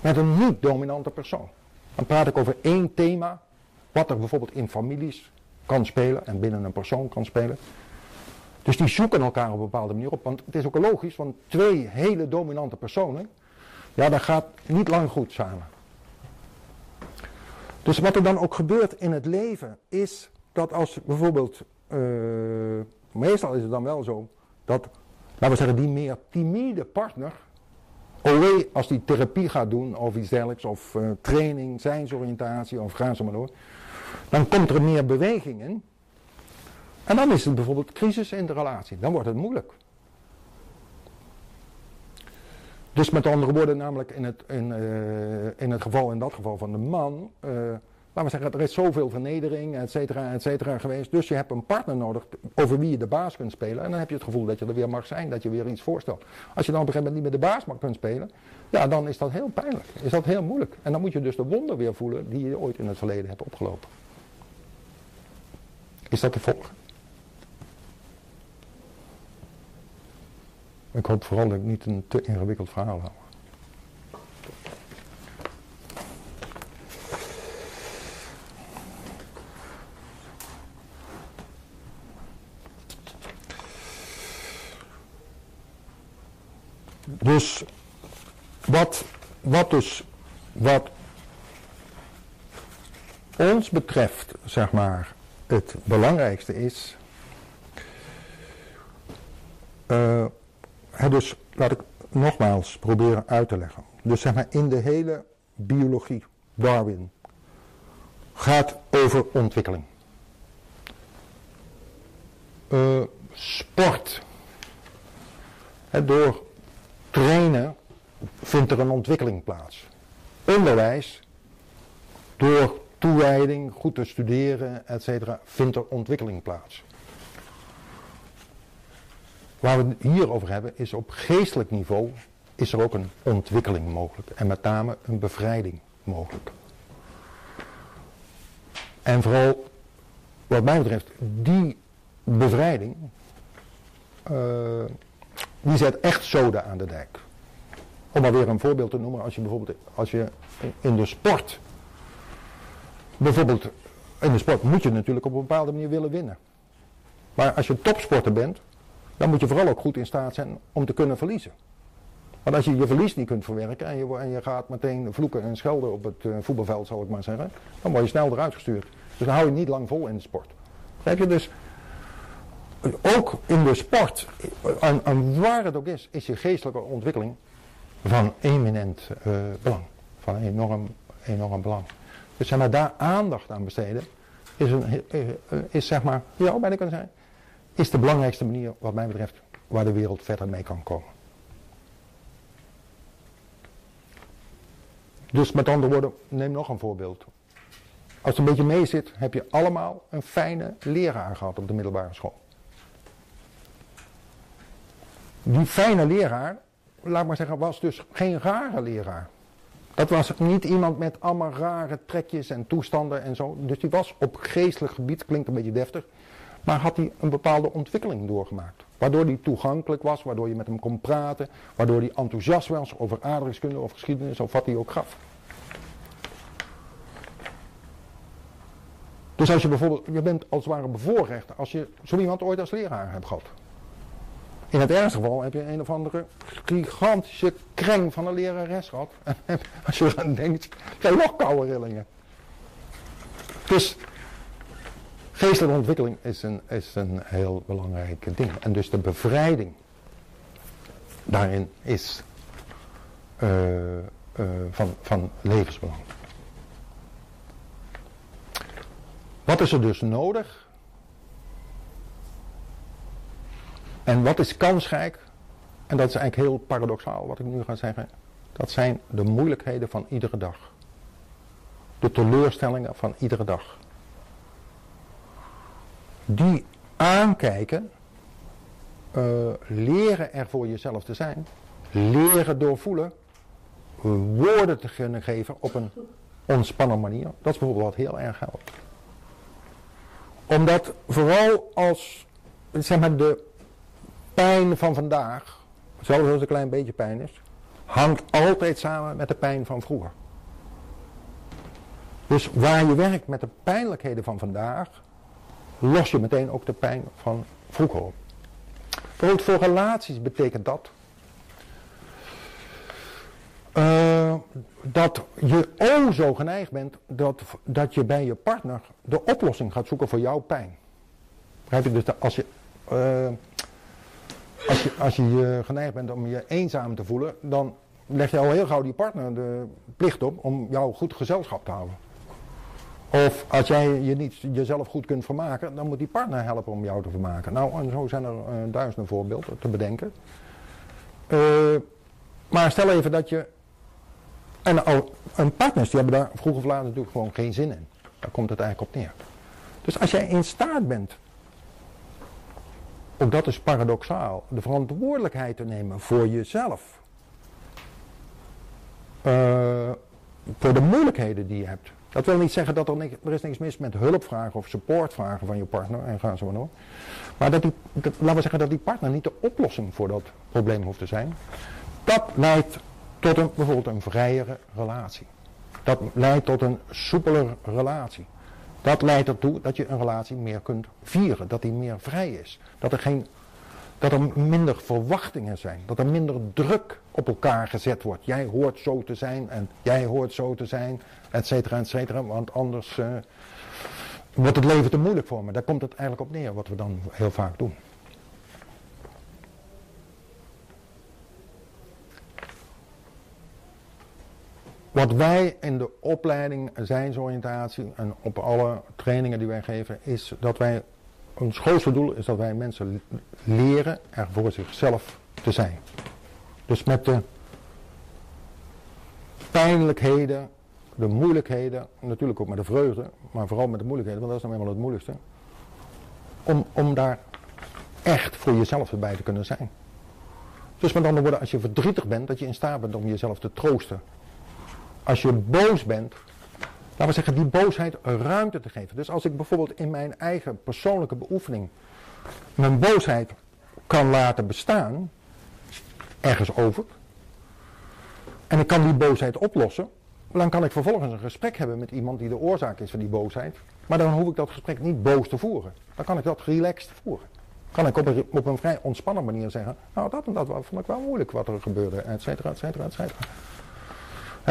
met een niet-dominante persoon. Dan praat ik over één thema, wat er bijvoorbeeld in families kan spelen en binnen een persoon kan spelen. Dus die zoeken elkaar op een bepaalde manier op. Want het is ook logisch, want twee hele dominante personen, ja, dat gaat niet lang goed samen. Dus wat er dan ook gebeurt in het leven, is dat als bijvoorbeeld, uh, meestal is het dan wel zo, dat, laten we zeggen, die meer timide partner, OW als die therapie gaat doen of iets dergelijks, of uh, training, zijnsoriëntatie, of gaan ze maar door, dan komt er meer beweging in. En dan is het bijvoorbeeld crisis in de relatie. Dan wordt het moeilijk. Dus met andere woorden, namelijk in het, in, uh, in het geval, in dat geval van de man, uh, laten we zeggen, er is zoveel vernedering, et cetera, et cetera geweest. Dus je hebt een partner nodig over wie je de baas kunt spelen. En dan heb je het gevoel dat je er weer mag zijn, dat je weer iets voorstelt. Als je dan op een gegeven moment niet meer de baas mag kunt spelen, ja, dan is dat heel pijnlijk. Is dat heel moeilijk. En dan moet je dus de wonden weer voelen die je ooit in het verleden hebt opgelopen. Is dat te volgen? Ik hoop vooral dat ik niet een te ingewikkeld verhaal hou. Dus wat, wat dus wat ons betreft, zeg maar, het belangrijkste is. Uh, dus laat ik nogmaals proberen uit te leggen. Dus zeg maar in de hele biologie, Darwin, gaat over ontwikkeling. Uh, sport. door trainen vindt er een ontwikkeling plaats. Onderwijs, door toewijding, goed te studeren, etc., vindt er ontwikkeling plaats. Waar we het hier over hebben is op geestelijk niveau is er ook een ontwikkeling mogelijk. En met name een bevrijding mogelijk. En vooral wat mij betreft, die bevrijding, uh, die zet echt zoden aan de dijk. Om maar weer een voorbeeld te noemen, als je bijvoorbeeld als je in de sport, bijvoorbeeld in de sport moet je natuurlijk op een bepaalde manier willen winnen. Maar als je topsporter bent, dan moet je vooral ook goed in staat zijn om te kunnen verliezen. Want als je je verlies niet kunt verwerken en je, je gaat meteen vloeken en schelden op het uh, voetbalveld, zal ik maar zeggen, dan word je snel eruit gestuurd. Dus dan hou je niet lang vol in de sport. Heb je dus, ook in de sport, en, waar het ook is, is je geestelijke ontwikkeling van eminent uh, belang. Van enorm, enorm belang. Dus zeg maar, daar aandacht aan besteden, is, een, is zeg maar, ja, bijna kunnen zijn, is de belangrijkste manier wat mij betreft waar de wereld verder mee kan komen. Dus met andere woorden, neem nog een voorbeeld. Als het een beetje mee zit, heb je allemaal een fijne leraar gehad op de middelbare school. Die fijne leraar, laat maar zeggen, was dus geen rare leraar. Dat was niet iemand met allemaal rare trekjes en toestanden en zo. Dus die was op geestelijk gebied, klinkt een beetje deftig, maar had hij een bepaalde ontwikkeling doorgemaakt. Waardoor hij toegankelijk was, waardoor je met hem kon praten, waardoor hij enthousiast was over aardrijkskunde of geschiedenis of wat hij ook gaf. Dus als je bijvoorbeeld, je bent als het ware bevoorrecht als je zo iemand ooit als leraar hebt gehad. In het ergste geval heb je een of andere gigantische kreng van een lerares gehad. En als je dan denkt, krijg je nog koude rillingen. Dus geestelijke ontwikkeling is een, is een heel belangrijk ding. En dus de bevrijding daarin is uh, uh, van, van levensbelang. Wat is er dus nodig? En wat is kansrijk? En dat is eigenlijk heel paradoxaal wat ik nu ga zeggen. Dat zijn de moeilijkheden van iedere dag. De teleurstellingen van iedere dag. Die aankijken, uh, leren er voor jezelf te zijn, leren doorvoelen, woorden te kunnen geven op een ontspannen manier. Dat is bijvoorbeeld wat heel erg helpt omdat vooral als zeg maar, de pijn van vandaag, zelfs als een klein beetje pijn is, hangt altijd samen met de pijn van vroeger. Dus waar je werkt met de pijnlijkheden van vandaag, los je meteen ook de pijn van vroeger op. Bijvoorbeeld voor relaties betekent dat uh, dat je o zo geneigd bent dat, dat je bij je partner de oplossing gaat zoeken voor jouw pijn. Begrijp je? Dus als je, uh, als je, als je geneigd bent om je eenzaam te voelen, dan leg je al heel gauw die partner de plicht op om jou goed gezelschap te houden. Of als jij je niet jezelf goed kunt vermaken, dan moet die partner helpen om jou te vermaken. Nou, en zo zijn er uh, duizenden voorbeelden te bedenken. Uh, maar stel even dat je en, en partners die hebben daar vroeg of laat natuurlijk gewoon geen zin in. Daar komt het eigenlijk op neer. Dus als jij in staat bent, ook dat is paradoxaal, de verantwoordelijkheid te nemen voor jezelf. Uh, voor de moeilijkheden die je hebt. Dat wil niet zeggen dat er, niks, er is niks mis met hulpvragen of supportvragen van je partner en gaan zo maar door. Maar dat die, dat, laten we zeggen dat die partner niet de oplossing voor dat probleem hoeft te zijn. Dat leidt tot een, bijvoorbeeld een vrijere relatie. Dat leidt tot een soepeler relatie. Dat leidt ertoe dat je een relatie meer kunt vieren. Dat die meer vrij is. Dat er, geen, dat er minder verwachtingen zijn. Dat er minder druk op elkaar gezet wordt. Jij hoort zo te zijn en jij hoort zo te zijn. Et cetera, et cetera. Want anders uh, wordt het leven te moeilijk voor me. Daar komt het eigenlijk op neer wat we dan heel vaak doen. Wat wij in de opleiding zijnsoriëntatie en op alle trainingen die wij geven, is dat wij, ons grootste doel is dat wij mensen leren er voor zichzelf te zijn. Dus met de pijnlijkheden, de moeilijkheden, natuurlijk ook met de vreugde, maar vooral met de moeilijkheden, want dat is nou eenmaal het moeilijkste. Om, om daar echt voor jezelf erbij te kunnen zijn. Dus met andere woorden, als je verdrietig bent, dat je in staat bent om jezelf te troosten als je boos bent, laten we zeggen, die boosheid ruimte te geven. Dus als ik bijvoorbeeld in mijn eigen persoonlijke beoefening mijn boosheid kan laten bestaan, ergens over, en ik kan die boosheid oplossen, dan kan ik vervolgens een gesprek hebben met iemand die de oorzaak is van die boosheid. Maar dan hoef ik dat gesprek niet boos te voeren. Dan kan ik dat relaxed voeren. kan ik op een, vrij ontspannen manier zeggen, nou dat en dat vond ik wel moeilijk wat er gebeurde, et cetera, et cetera, et cetera.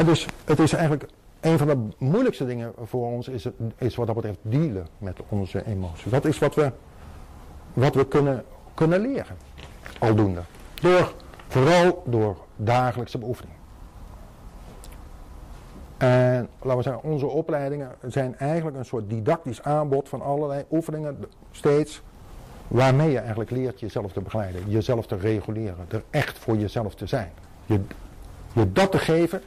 Dus het is eigenlijk een van de moeilijkste dingen voor ons is, is wat dat betreft dealen met onze emoties. Dat is wat we, wat we kunnen, kunnen leren, aldoende. Door, vooral door dagelijkse beoefening. En laten we zeggen, onze opleidingen zijn eigenlijk een soort didactisch aanbod van allerlei oefeningen, steeds, waarmee je eigenlijk leert jezelf te begeleiden, jezelf te reguleren, er echt voor jezelf te zijn. Je, je dat te geven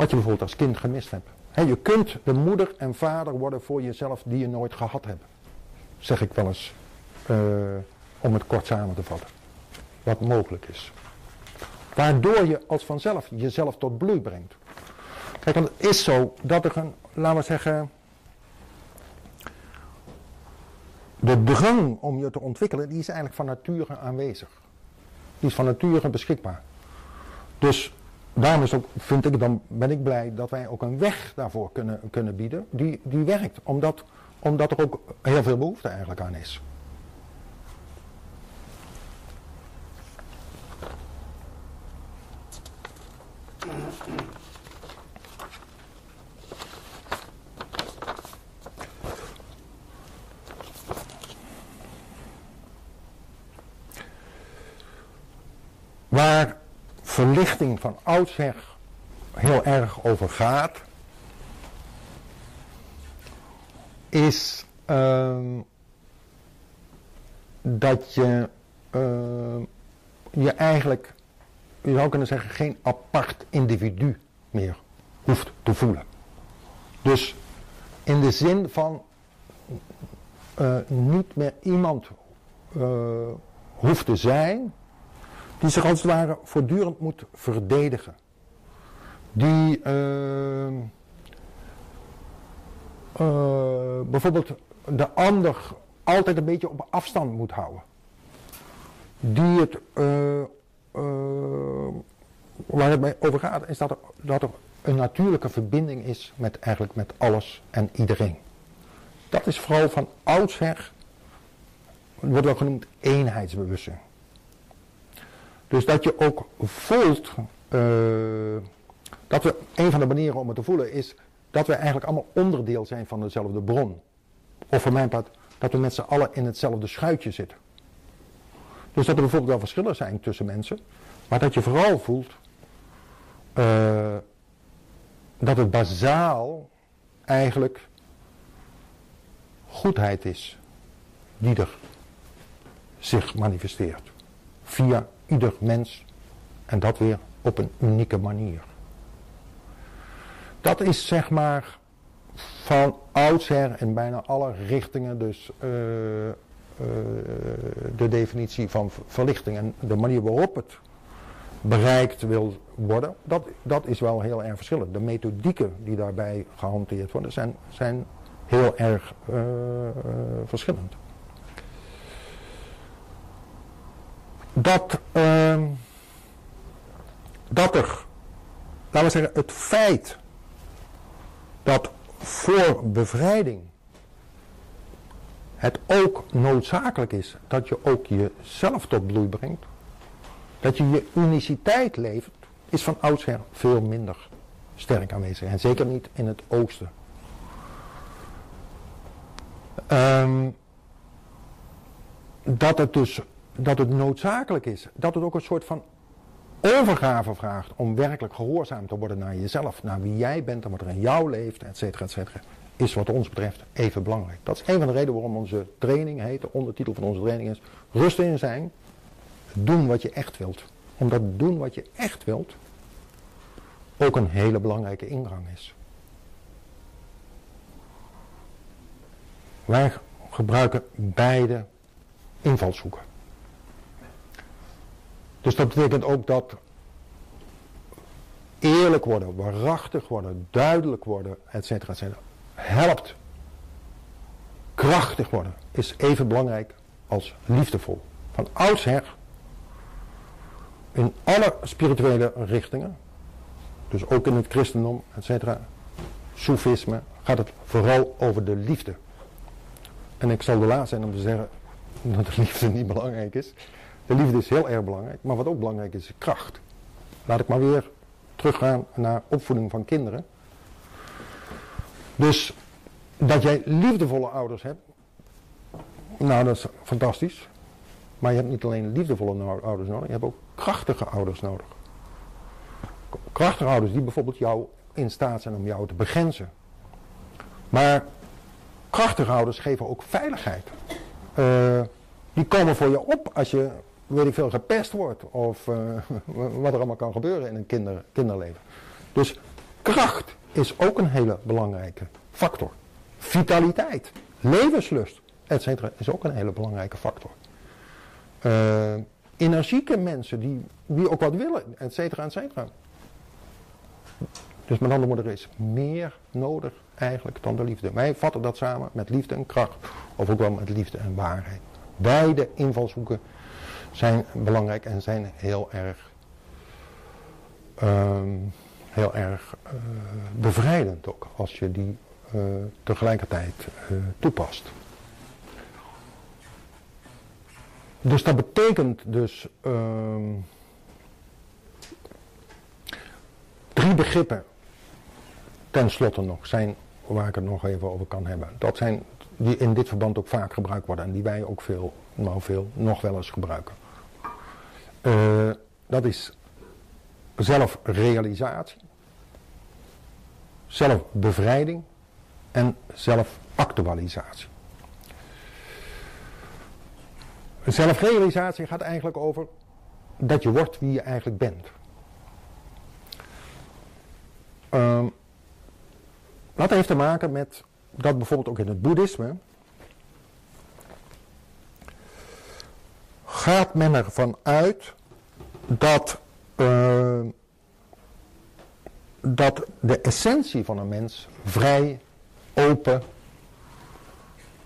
wat je bijvoorbeeld als kind gemist hebt. je kunt de moeder en vader worden voor jezelf die je nooit gehad hebt. Zeg ik wel eens, uh, om het kort samen te vatten. Wat mogelijk is. Waardoor je als vanzelf jezelf tot bloei brengt. Kijk, want het is zo dat er een, laten we zeggen, de drang om je te ontwikkelen, die is eigenlijk van nature aanwezig. Die is van nature beschikbaar. Dus daarom ook, vind ik, dan ben ik blij dat wij ook een weg daarvoor kunnen, kunnen bieden. Die, die werkt, omdat, omdat er ook heel veel behoefte eigenlijk aan is. Waar verlichting van oudsher heel erg over gaat, is uh, dat je uh, je eigenlijk, je zou kunnen zeggen, geen apart individu meer hoeft te voelen. Dus in de zin van uh, niet meer iemand uh, hoeft te zijn die zich als het ware voortdurend moet verdedigen. Die uh, uh, bijvoorbeeld de ander altijd een beetje op afstand moet houden. Die het, uh, waar het mij over gaat, is dat er, dat er een natuurlijke verbinding is met eigenlijk met alles en iedereen. Dat is vooral van oudsher, wordt wel genoemd eenheidsbewustzijn. Dus dat je ook voelt, uh, dat we, een van de manieren om het te voelen is dat we eigenlijk allemaal onderdeel zijn van dezelfde bron. Of voor mijn part, dat we met z'n allen in hetzelfde schuitje zitten. Dus dat er bijvoorbeeld wel verschillen zijn tussen mensen, maar dat je vooral voelt uh, dat het bazaal eigenlijk goedheid is die er zich manifesteert. Via ieder mens en dat weer op een unieke manier. Dat is zeg maar van oudsher in bijna alle richtingen dus uh, uh, de definitie van verlichting en de manier waarop het bereikt wil worden, dat, dat is wel heel erg verschillend. De methodieken die daarbij gehanteerd worden zijn, zijn heel erg uh, verschillend. Dat, uh, dat er, laten we zeggen, het feit dat voor bevrijding het ook noodzakelijk is dat je ook jezelf tot bloei brengt, dat je je uniciteit levert, is van oudsher veel minder sterk aanwezig. En zeker niet in het oosten. Um, dat het dus dat het noodzakelijk is. Dat het ook een soort van overgave vraagt om werkelijk gehoorzaam te worden naar jezelf, naar wie jij bent en wat er in jou leeft, et cetera, et cetera, is wat ons betreft even belangrijk. Dat is een van de redenen waarom onze training heet, de ondertitel van onze training is, rusten in zijn, doen wat je echt wilt. Omdat doen wat je echt wilt ook een hele belangrijke ingang is. Wij gebruiken beide invalshoeken. Dus dat betekent ook dat eerlijk worden, waarachtig worden, duidelijk worden, et cetera, et cetera, helpt. Krachtig worden is even belangrijk als liefdevol. Van oudsher, in alle spirituele richtingen, dus ook in het christendom, et cetera, soefisme, gaat het vooral over de liefde. En ik zal de laatste zijn om te zeggen, dat de liefde niet belangrijk is. De liefde is heel erg belangrijk, maar wat ook belangrijk is, is kracht. Laat ik maar weer teruggaan naar opvoeding van kinderen. Dus dat jij liefdevolle ouders hebt, nou dat is fantastisch. Maar je hebt niet alleen liefdevolle ouders nodig, je hebt ook krachtige ouders nodig. Krachtige ouders die bijvoorbeeld jou in staat zijn om jou te begrenzen. Maar krachtige ouders geven ook veiligheid. Uh, die komen voor je op als je, weet ik veel, gepest wordt. Of uh, wat er allemaal kan gebeuren in een kinder, kinderleven. Dus kracht is ook een hele belangrijke factor. Vitaliteit, levenslust, etc. is ook een hele belangrijke factor. Uh, energieke mensen die, die ook wat willen, et cetera, et cetera. Dus met andere woorden, is meer nodig eigenlijk dan de liefde. Wij vatten dat samen met liefde en kracht, of ook wel met liefde en waarheid. Beide invalshoeken zijn belangrijk en zijn heel erg, uh, heel erg uh, bevrijdend ook, als je die uh, tegelijkertijd toepast. Dus dat betekent dus ehm, drie begrippen ten slotte nog zijn waar ik het nog even over kan hebben. Dat zijn die in dit verband ook vaak gebruikt worden en die wij ook veel, nou veel, nog wel eens gebruiken. Uh, dat is zelfrealisatie, zelfbevrijding en zelfactualisatie. Zelfrealisatie gaat eigenlijk over dat je wordt wie je eigenlijk bent. Uh, dat heeft te maken met dat bijvoorbeeld ook in het boeddhisme gaat men ervan uit dat, uh, dat de essentie van een mens vrij, open,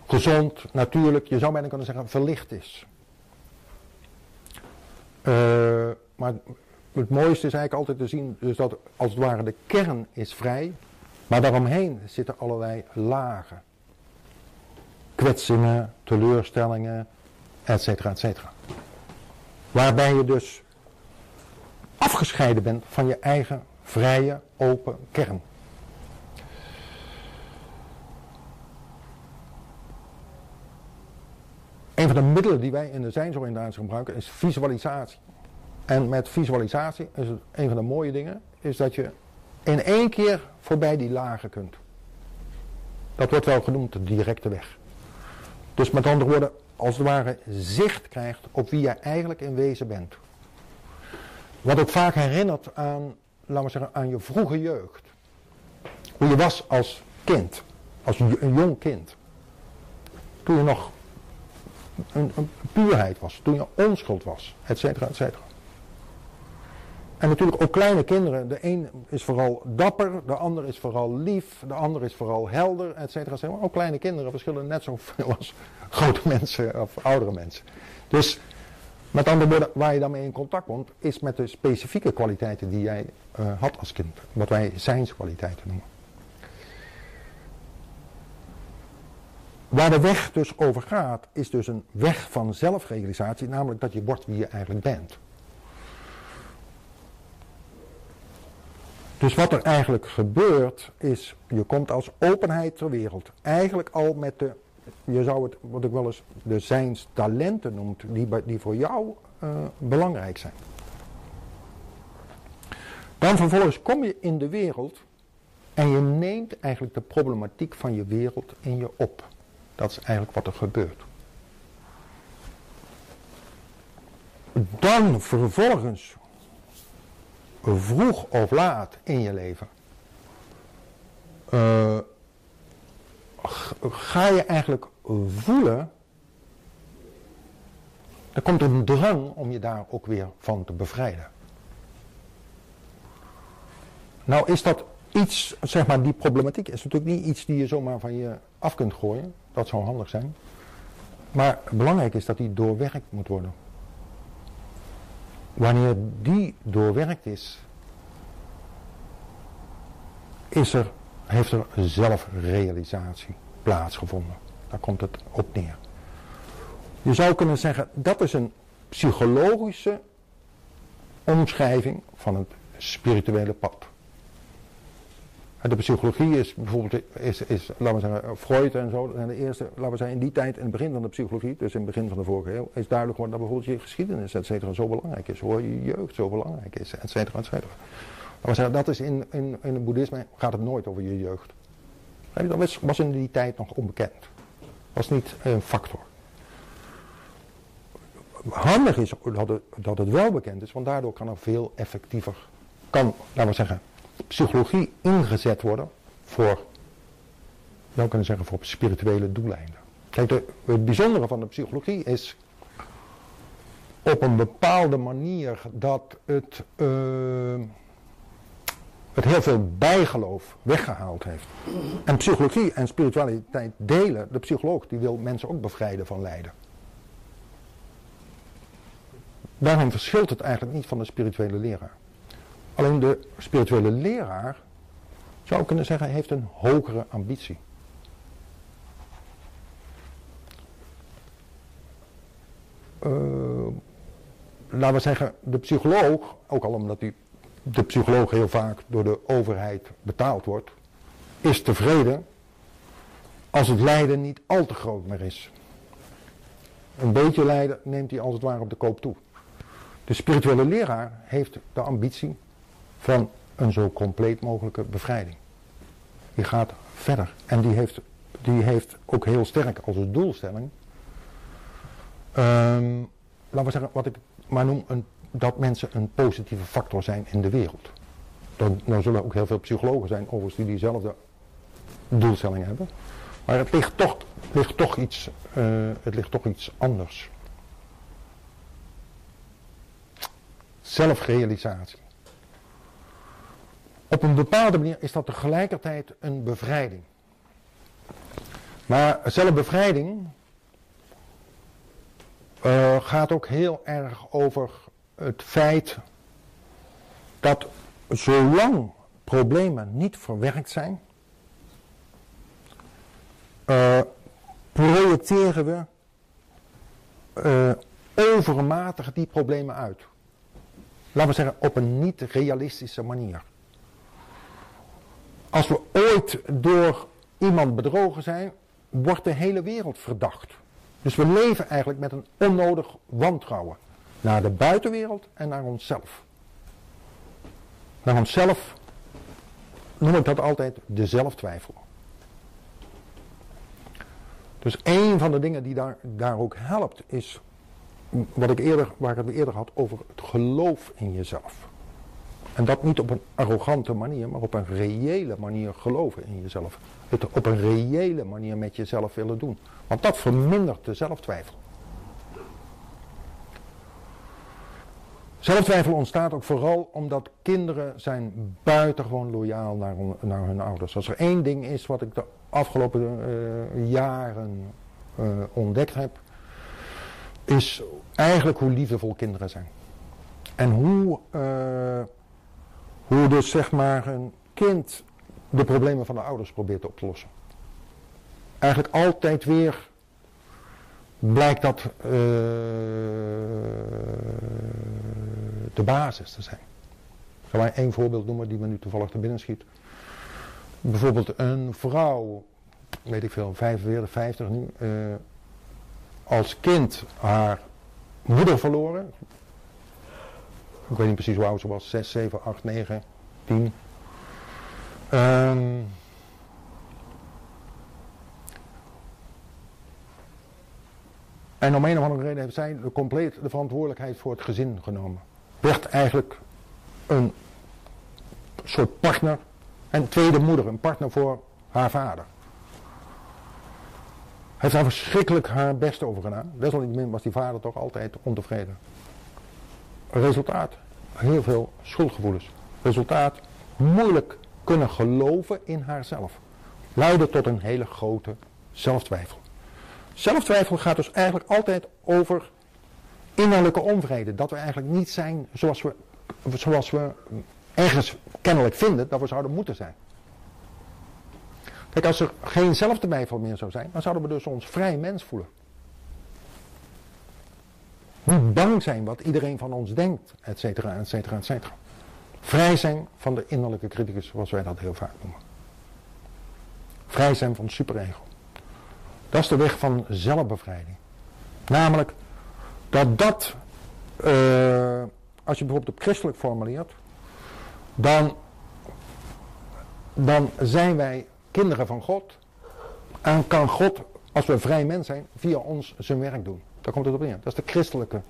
gezond, natuurlijk, je zou bijna kunnen zeggen verlicht is. Uh, maar het mooiste is eigenlijk altijd te zien dus dat als het ware de kern is vrij, maar daaromheen zitten allerlei lagen. Kwetsingen, teleurstellingen, et cetera, et cetera. Waarbij je dus afgescheiden bent van je eigen vrije, open kern. Een van de middelen die wij in de zijnsoriëntatie gebruiken is visualisatie. En met visualisatie is het een van de mooie dingen, is dat je in één keer voorbij die lagen kunt. Dat wordt wel genoemd de directe weg. Dus met andere woorden, als het ware zicht krijgt op wie jij eigenlijk in wezen bent. Wat ook vaak herinnert aan, laten we zeggen, aan je vroege jeugd. Hoe je was als kind, als een jong kind. Toen je nog een, een puurheid was, toen je onschuld was, et cetera, et cetera. En natuurlijk ook kleine kinderen. De een is vooral dapper, de ander is vooral lief, de ander is vooral helder, et cetera. Ook kleine kinderen verschillen net zoveel als grote mensen of oudere mensen. Dus met andere woorden, waar je dan mee in contact komt, is met de specifieke kwaliteiten die jij uh, had als kind. Wat wij zijnskwaliteiten noemen. Waar de weg dus over gaat, is dus een weg van zelfrealisatie, namelijk dat je wordt wie je eigenlijk bent. Dus wat er eigenlijk gebeurt is, je komt als openheid ter wereld. Eigenlijk al met de, je zou het, wat ik wel eens de zijns talenten noemt, die, die voor jou uh, belangrijk zijn. Dan vervolgens kom je in de wereld en je neemt eigenlijk de problematiek van je wereld in je op. Dat is eigenlijk wat er gebeurt. Dan vervolgens vroeg of laat in je leven, uh, ga je eigenlijk voelen, er komt een drang om je daar ook weer van te bevrijden. Nou is dat iets, zeg maar die problematiek is natuurlijk niet iets die je zomaar van je af kunt gooien. Dat zou handig zijn. Maar belangrijk is dat die doorwerkt moet worden. Wanneer die doorwerkt is, is er, heeft er zelfrealisatie plaatsgevonden. Daar komt het op neer. Je zou kunnen zeggen, dat is een psychologische omschrijving van het spirituele pad. De psychologie is bijvoorbeeld, is, is, laten we zeggen, Freud en zo, zijn de eerste, laten we zeggen, in die tijd, in het begin van de psychologie, dus in het begin van de vorige eeuw, is duidelijk geworden dat bijvoorbeeld je geschiedenis, et cetera, zo belangrijk is, hoe je jeugd zo belangrijk is, et cetera, et cetera. Laten we zeggen, dat is in, in, in het boeddhisme, gaat het nooit over je jeugd. Dat was, was in die tijd nog onbekend. Was niet een factor. Handig is dat het, dat het wel bekend is, want daardoor kan er veel effectiever, kan, laten we zeggen, psychologie ingezet worden voor, zou kunnen zeggen, voor spirituele doeleinden. Kijk, de, het bijzondere van de psychologie is op een bepaalde manier dat het, uh, het heel veel bijgeloof weggehaald heeft. En psychologie en spiritualiteit delen. De psycholoog die wil mensen ook bevrijden van lijden. Daarom verschilt het eigenlijk niet van de spirituele leraar. Alleen de spirituele leraar, zou kunnen zeggen, heeft een hogere ambitie. Uh, laten we zeggen, de psycholoog, ook al omdat die, de psycholoog heel vaak door de overheid betaald wordt, is tevreden als het lijden niet al te groot meer is. Een beetje lijden neemt hij als het ware op de koop toe. De spirituele leraar heeft de ambitie van een zo compleet mogelijke bevrijding. Die gaat verder. En die heeft, die heeft ook heel sterk als doelstelling. Um, laten we zeggen, wat ik maar noem, een, dat mensen een positieve factor zijn in de wereld. Dan, nou zullen ook heel veel psychologen zijn, overigens, die diezelfde doelstelling hebben. Maar het ligt toch, ligt toch, iets, uh, het ligt toch iets anders. Zelfrealisatie. Op een bepaalde manier is dat tegelijkertijd een bevrijding. Maar zelfbevrijding uh, gaat ook heel erg over het feit dat zolang problemen niet verwerkt zijn, uh, projecteren we uh, overmatig die problemen uit. Laten we zeggen op een niet realistische manier. Als we ooit door iemand bedrogen zijn, wordt de hele wereld verdacht. Dus we leven eigenlijk met een onnodig wantrouwen. Naar de buitenwereld en naar onszelf. Naar onszelf noem ik dat altijd de zelftwijfel. Dus een van de dingen die daar, daar ook helpt is, wat ik eerder, waar ik het eerder had, over het geloof in jezelf. En dat niet op een arrogante manier, maar op een reële manier geloven in jezelf. Het op een reële manier met jezelf willen doen. Want dat vermindert de zelftwijfel. Zelftwijfel ontstaat ook vooral omdat kinderen zijn buitengewoon loyaal naar, naar hun ouders. Als er één ding is wat ik de afgelopen uh, jaren uh, ontdekt heb, is eigenlijk hoe liefdevol kinderen zijn. En hoe... Uh, hoe dus zeg maar een kind de problemen van de ouders probeert op te lossen. Eigenlijk altijd weer blijkt dat uh, de basis te zijn. Ik zal maar één voorbeeld noemen die me nu toevallig te binnen schiet. Bijvoorbeeld een vrouw, weet ik veel, 45, 50 nu, uh, als kind haar moeder verloren, ik weet niet precies hoe oud ze was. 6, 7, 8, 9, 10. Um, en om een of andere reden heeft zij de compleet de verantwoordelijkheid voor het gezin genomen. Werd eigenlijk een soort partner. En tweede moeder, een partner voor haar vader. Heeft daar verschrikkelijk haar best over gedaan. Desalniettemin was die vader toch altijd ontevreden. Resultaat, heel veel schuldgevoelens. Resultaat, moeilijk kunnen geloven in haarzelf. Leiden tot een hele grote zelftwijfel. Zelftwijfel gaat dus eigenlijk altijd over innerlijke onvrede. Dat we eigenlijk niet zijn zoals we, zoals we ergens kennelijk vinden dat we zouden moeten zijn. Kijk, als er geen zelftwijfel meer zou zijn, dan zouden we dus ons vrij mens voelen. Niet bang zijn wat iedereen van ons denkt, et cetera, et cetera, et cetera. Vrij zijn van de innerlijke criticus, zoals wij dat heel vaak noemen. Vrij zijn van superego. Dat is de weg van zelfbevrijding. Namelijk dat dat, uh, als je bijvoorbeeld op christelijk formuleert, dan, dan zijn wij kinderen van God. En kan God, als we vrij mens zijn, via ons zijn werk doen. Daar komt het op neer. Dat is de christelijke,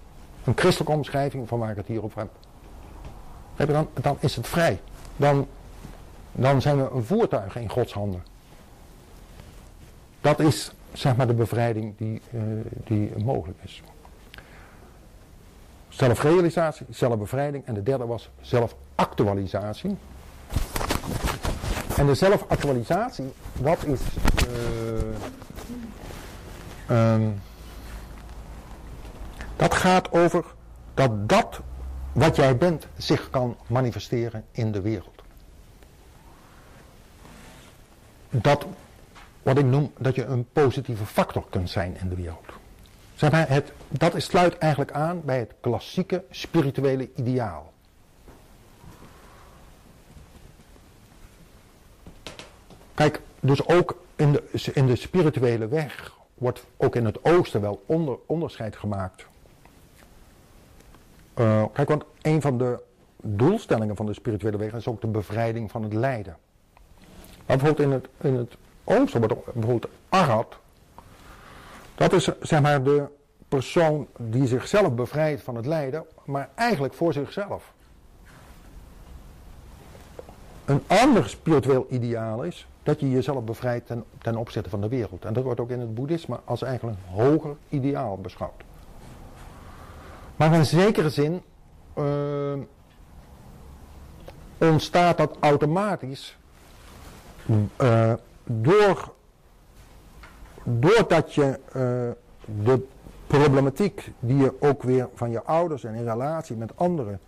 een christelijke omschrijving van waar ik het hier over heb. Dan, dan is het vrij. Dan, dan zijn we een voertuig in Gods handen. Dat is zeg maar de bevrijding die, uh, die mogelijk is. Zelfrealisatie, zelfbevrijding en de derde was zelfactualisatie. En de zelfactualisatie, wat is... Uh, dat gaat over dat dat wat jij bent zich kan manifesteren in de wereld. Dat wat ik noem dat je een positieve factor kunt zijn in de wereld. Zeg maar, het, dat sluit eigenlijk aan bij het klassieke spirituele ideaal. Kijk, dus ook in de, in de spirituele weg wordt ook in het oosten wel onder, onderscheid gemaakt. Uh, kijk, want een van de doelstellingen van de spirituele weg is ook de bevrijding van het lijden. Bijvoorbeeld in het, in het oosten bijvoorbeeld Arhat, dat is zeg maar de persoon die zichzelf bevrijdt van het lijden, maar eigenlijk voor zichzelf. Een ander spiritueel ideaal is dat je jezelf bevrijdt ten, ten opzichte van de wereld. En dat wordt ook in het boeddhisme als eigenlijk een hoger ideaal beschouwd. Maar in zekere zin uh, ontstaat dat automatisch uh, door, doordat je uh, de problematiek die je ook weer van je ouders en in relatie met anderen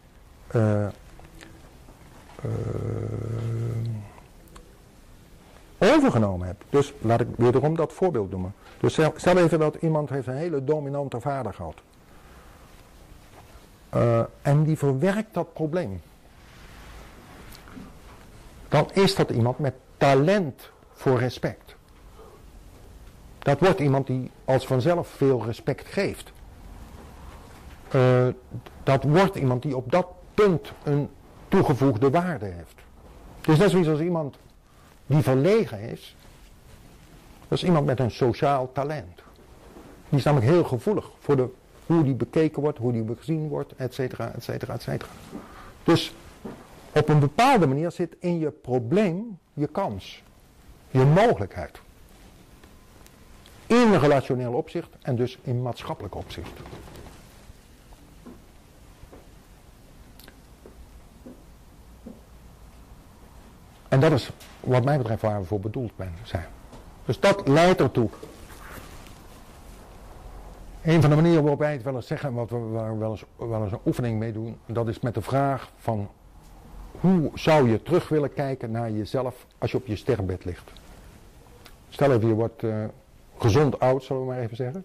overgenomen hebt. Dus laat ik wederom dat voorbeeld noemen. Dus stel even dat iemand heeft een hele dominante vader gehad. Uh, en die verwerkt dat probleem. Dan is dat iemand met talent voor respect. Dat wordt iemand die als vanzelf veel respect geeft. Uh, dat wordt iemand die op dat punt een toegevoegde waarde heeft. Dus net zoiets als iemand die verlegen is. Dat is iemand met een sociaal talent. Die is namelijk heel gevoelig voor de, hoe die bekeken wordt, hoe die gezien wordt, et cetera, et cetera, et cetera. Dus op een bepaalde manier zit in je probleem je kans, je mogelijkheid. In relationeel opzicht en dus in maatschappelijk opzicht. En dat is wat mij betreft waar we voor bedoeld zijn. Dus dat leidt ertoe. Een van de manieren waarop wij het wel eens zeggen, wat we wel eens, wel eens een oefening mee doen, dat is met de vraag van hoe zou je terug willen kijken naar jezelf als je op je sterrenbed ligt. Stel even, je wordt uh, gezond oud, zullen we maar even zeggen.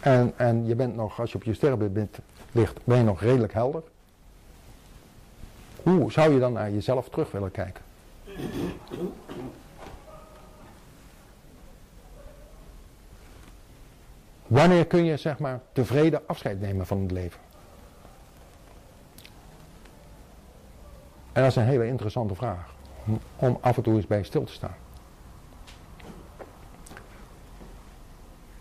En, en je bent nog, als je op je sterrenbed ligt, ben je nog redelijk helder. Hoe zou je dan naar jezelf terug willen kijken? Wanneer kun je zeg maar tevreden afscheid nemen van het leven? En dat is een hele interessante vraag. Om af en toe eens bij stil te staan.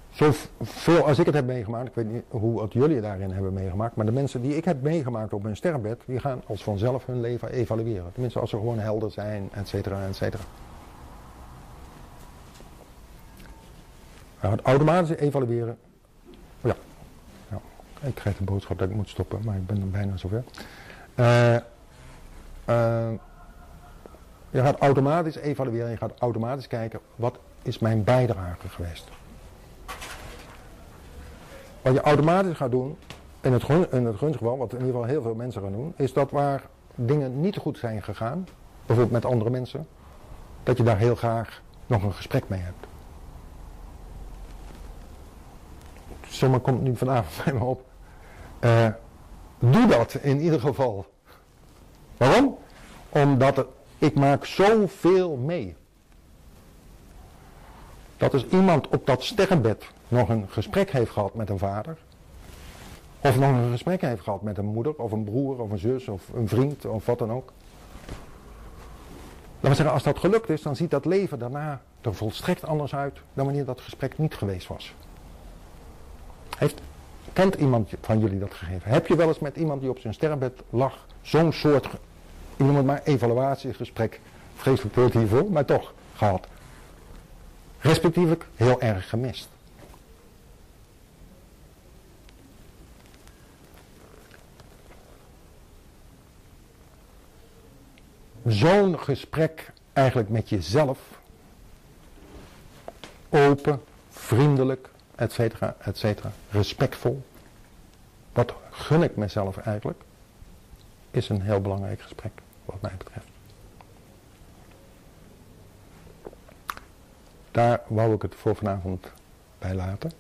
Zo veel als ik het heb meegemaakt, ik weet niet hoe het jullie daarin hebben meegemaakt, maar de mensen die ik heb meegemaakt op hun sterrenbed, die gaan als vanzelf hun leven evalueren. Tenminste als ze gewoon helder zijn, et cetera, et cetera. Het automatisch evalueren, ja. ja. Ik krijg de boodschap dat ik moet stoppen, maar ik ben bijna zover. Uh, je gaat automatisch evalueren, je gaat automatisch kijken, wat is mijn bijdrage geweest? Wat je automatisch gaat doen, in het, in het wat in ieder geval heel veel mensen gaan doen, is dat waar dingen niet goed zijn gegaan, bijvoorbeeld met andere mensen, dat je daar heel graag nog een gesprek mee hebt. Zomaar komt nu vanavond bij me op. Uh, doe dat in ieder geval. Waarom? Omdat ik maak zoveel mee. Dat als iemand op dat sterrenbed nog een gesprek heeft gehad met een vader. Of nog een gesprek heeft gehad met een moeder of een broer of een zus of een vriend of wat dan ook. Laten we zeggen, als dat gelukt is, dan ziet dat leven daarna er volstrekt anders uit dan wanneer dat gesprek niet geweest was. Heeft, kent iemand van jullie dat gegeven? Heb je wel eens met iemand die op zijn sterrenbed lag, zo'n soort, het maar evaluatiegesprek, vreselijk positief maar toch gehad? Respectievelijk heel erg gemist. Zo'n gesprek eigenlijk met jezelf, open, vriendelijk, et cetera, et cetera, respectvol. Wat gun ik mezelf eigenlijk? Is een heel belangrijk gesprek, wat mij betreft. Daar wou ik het voor vanavond bij laten.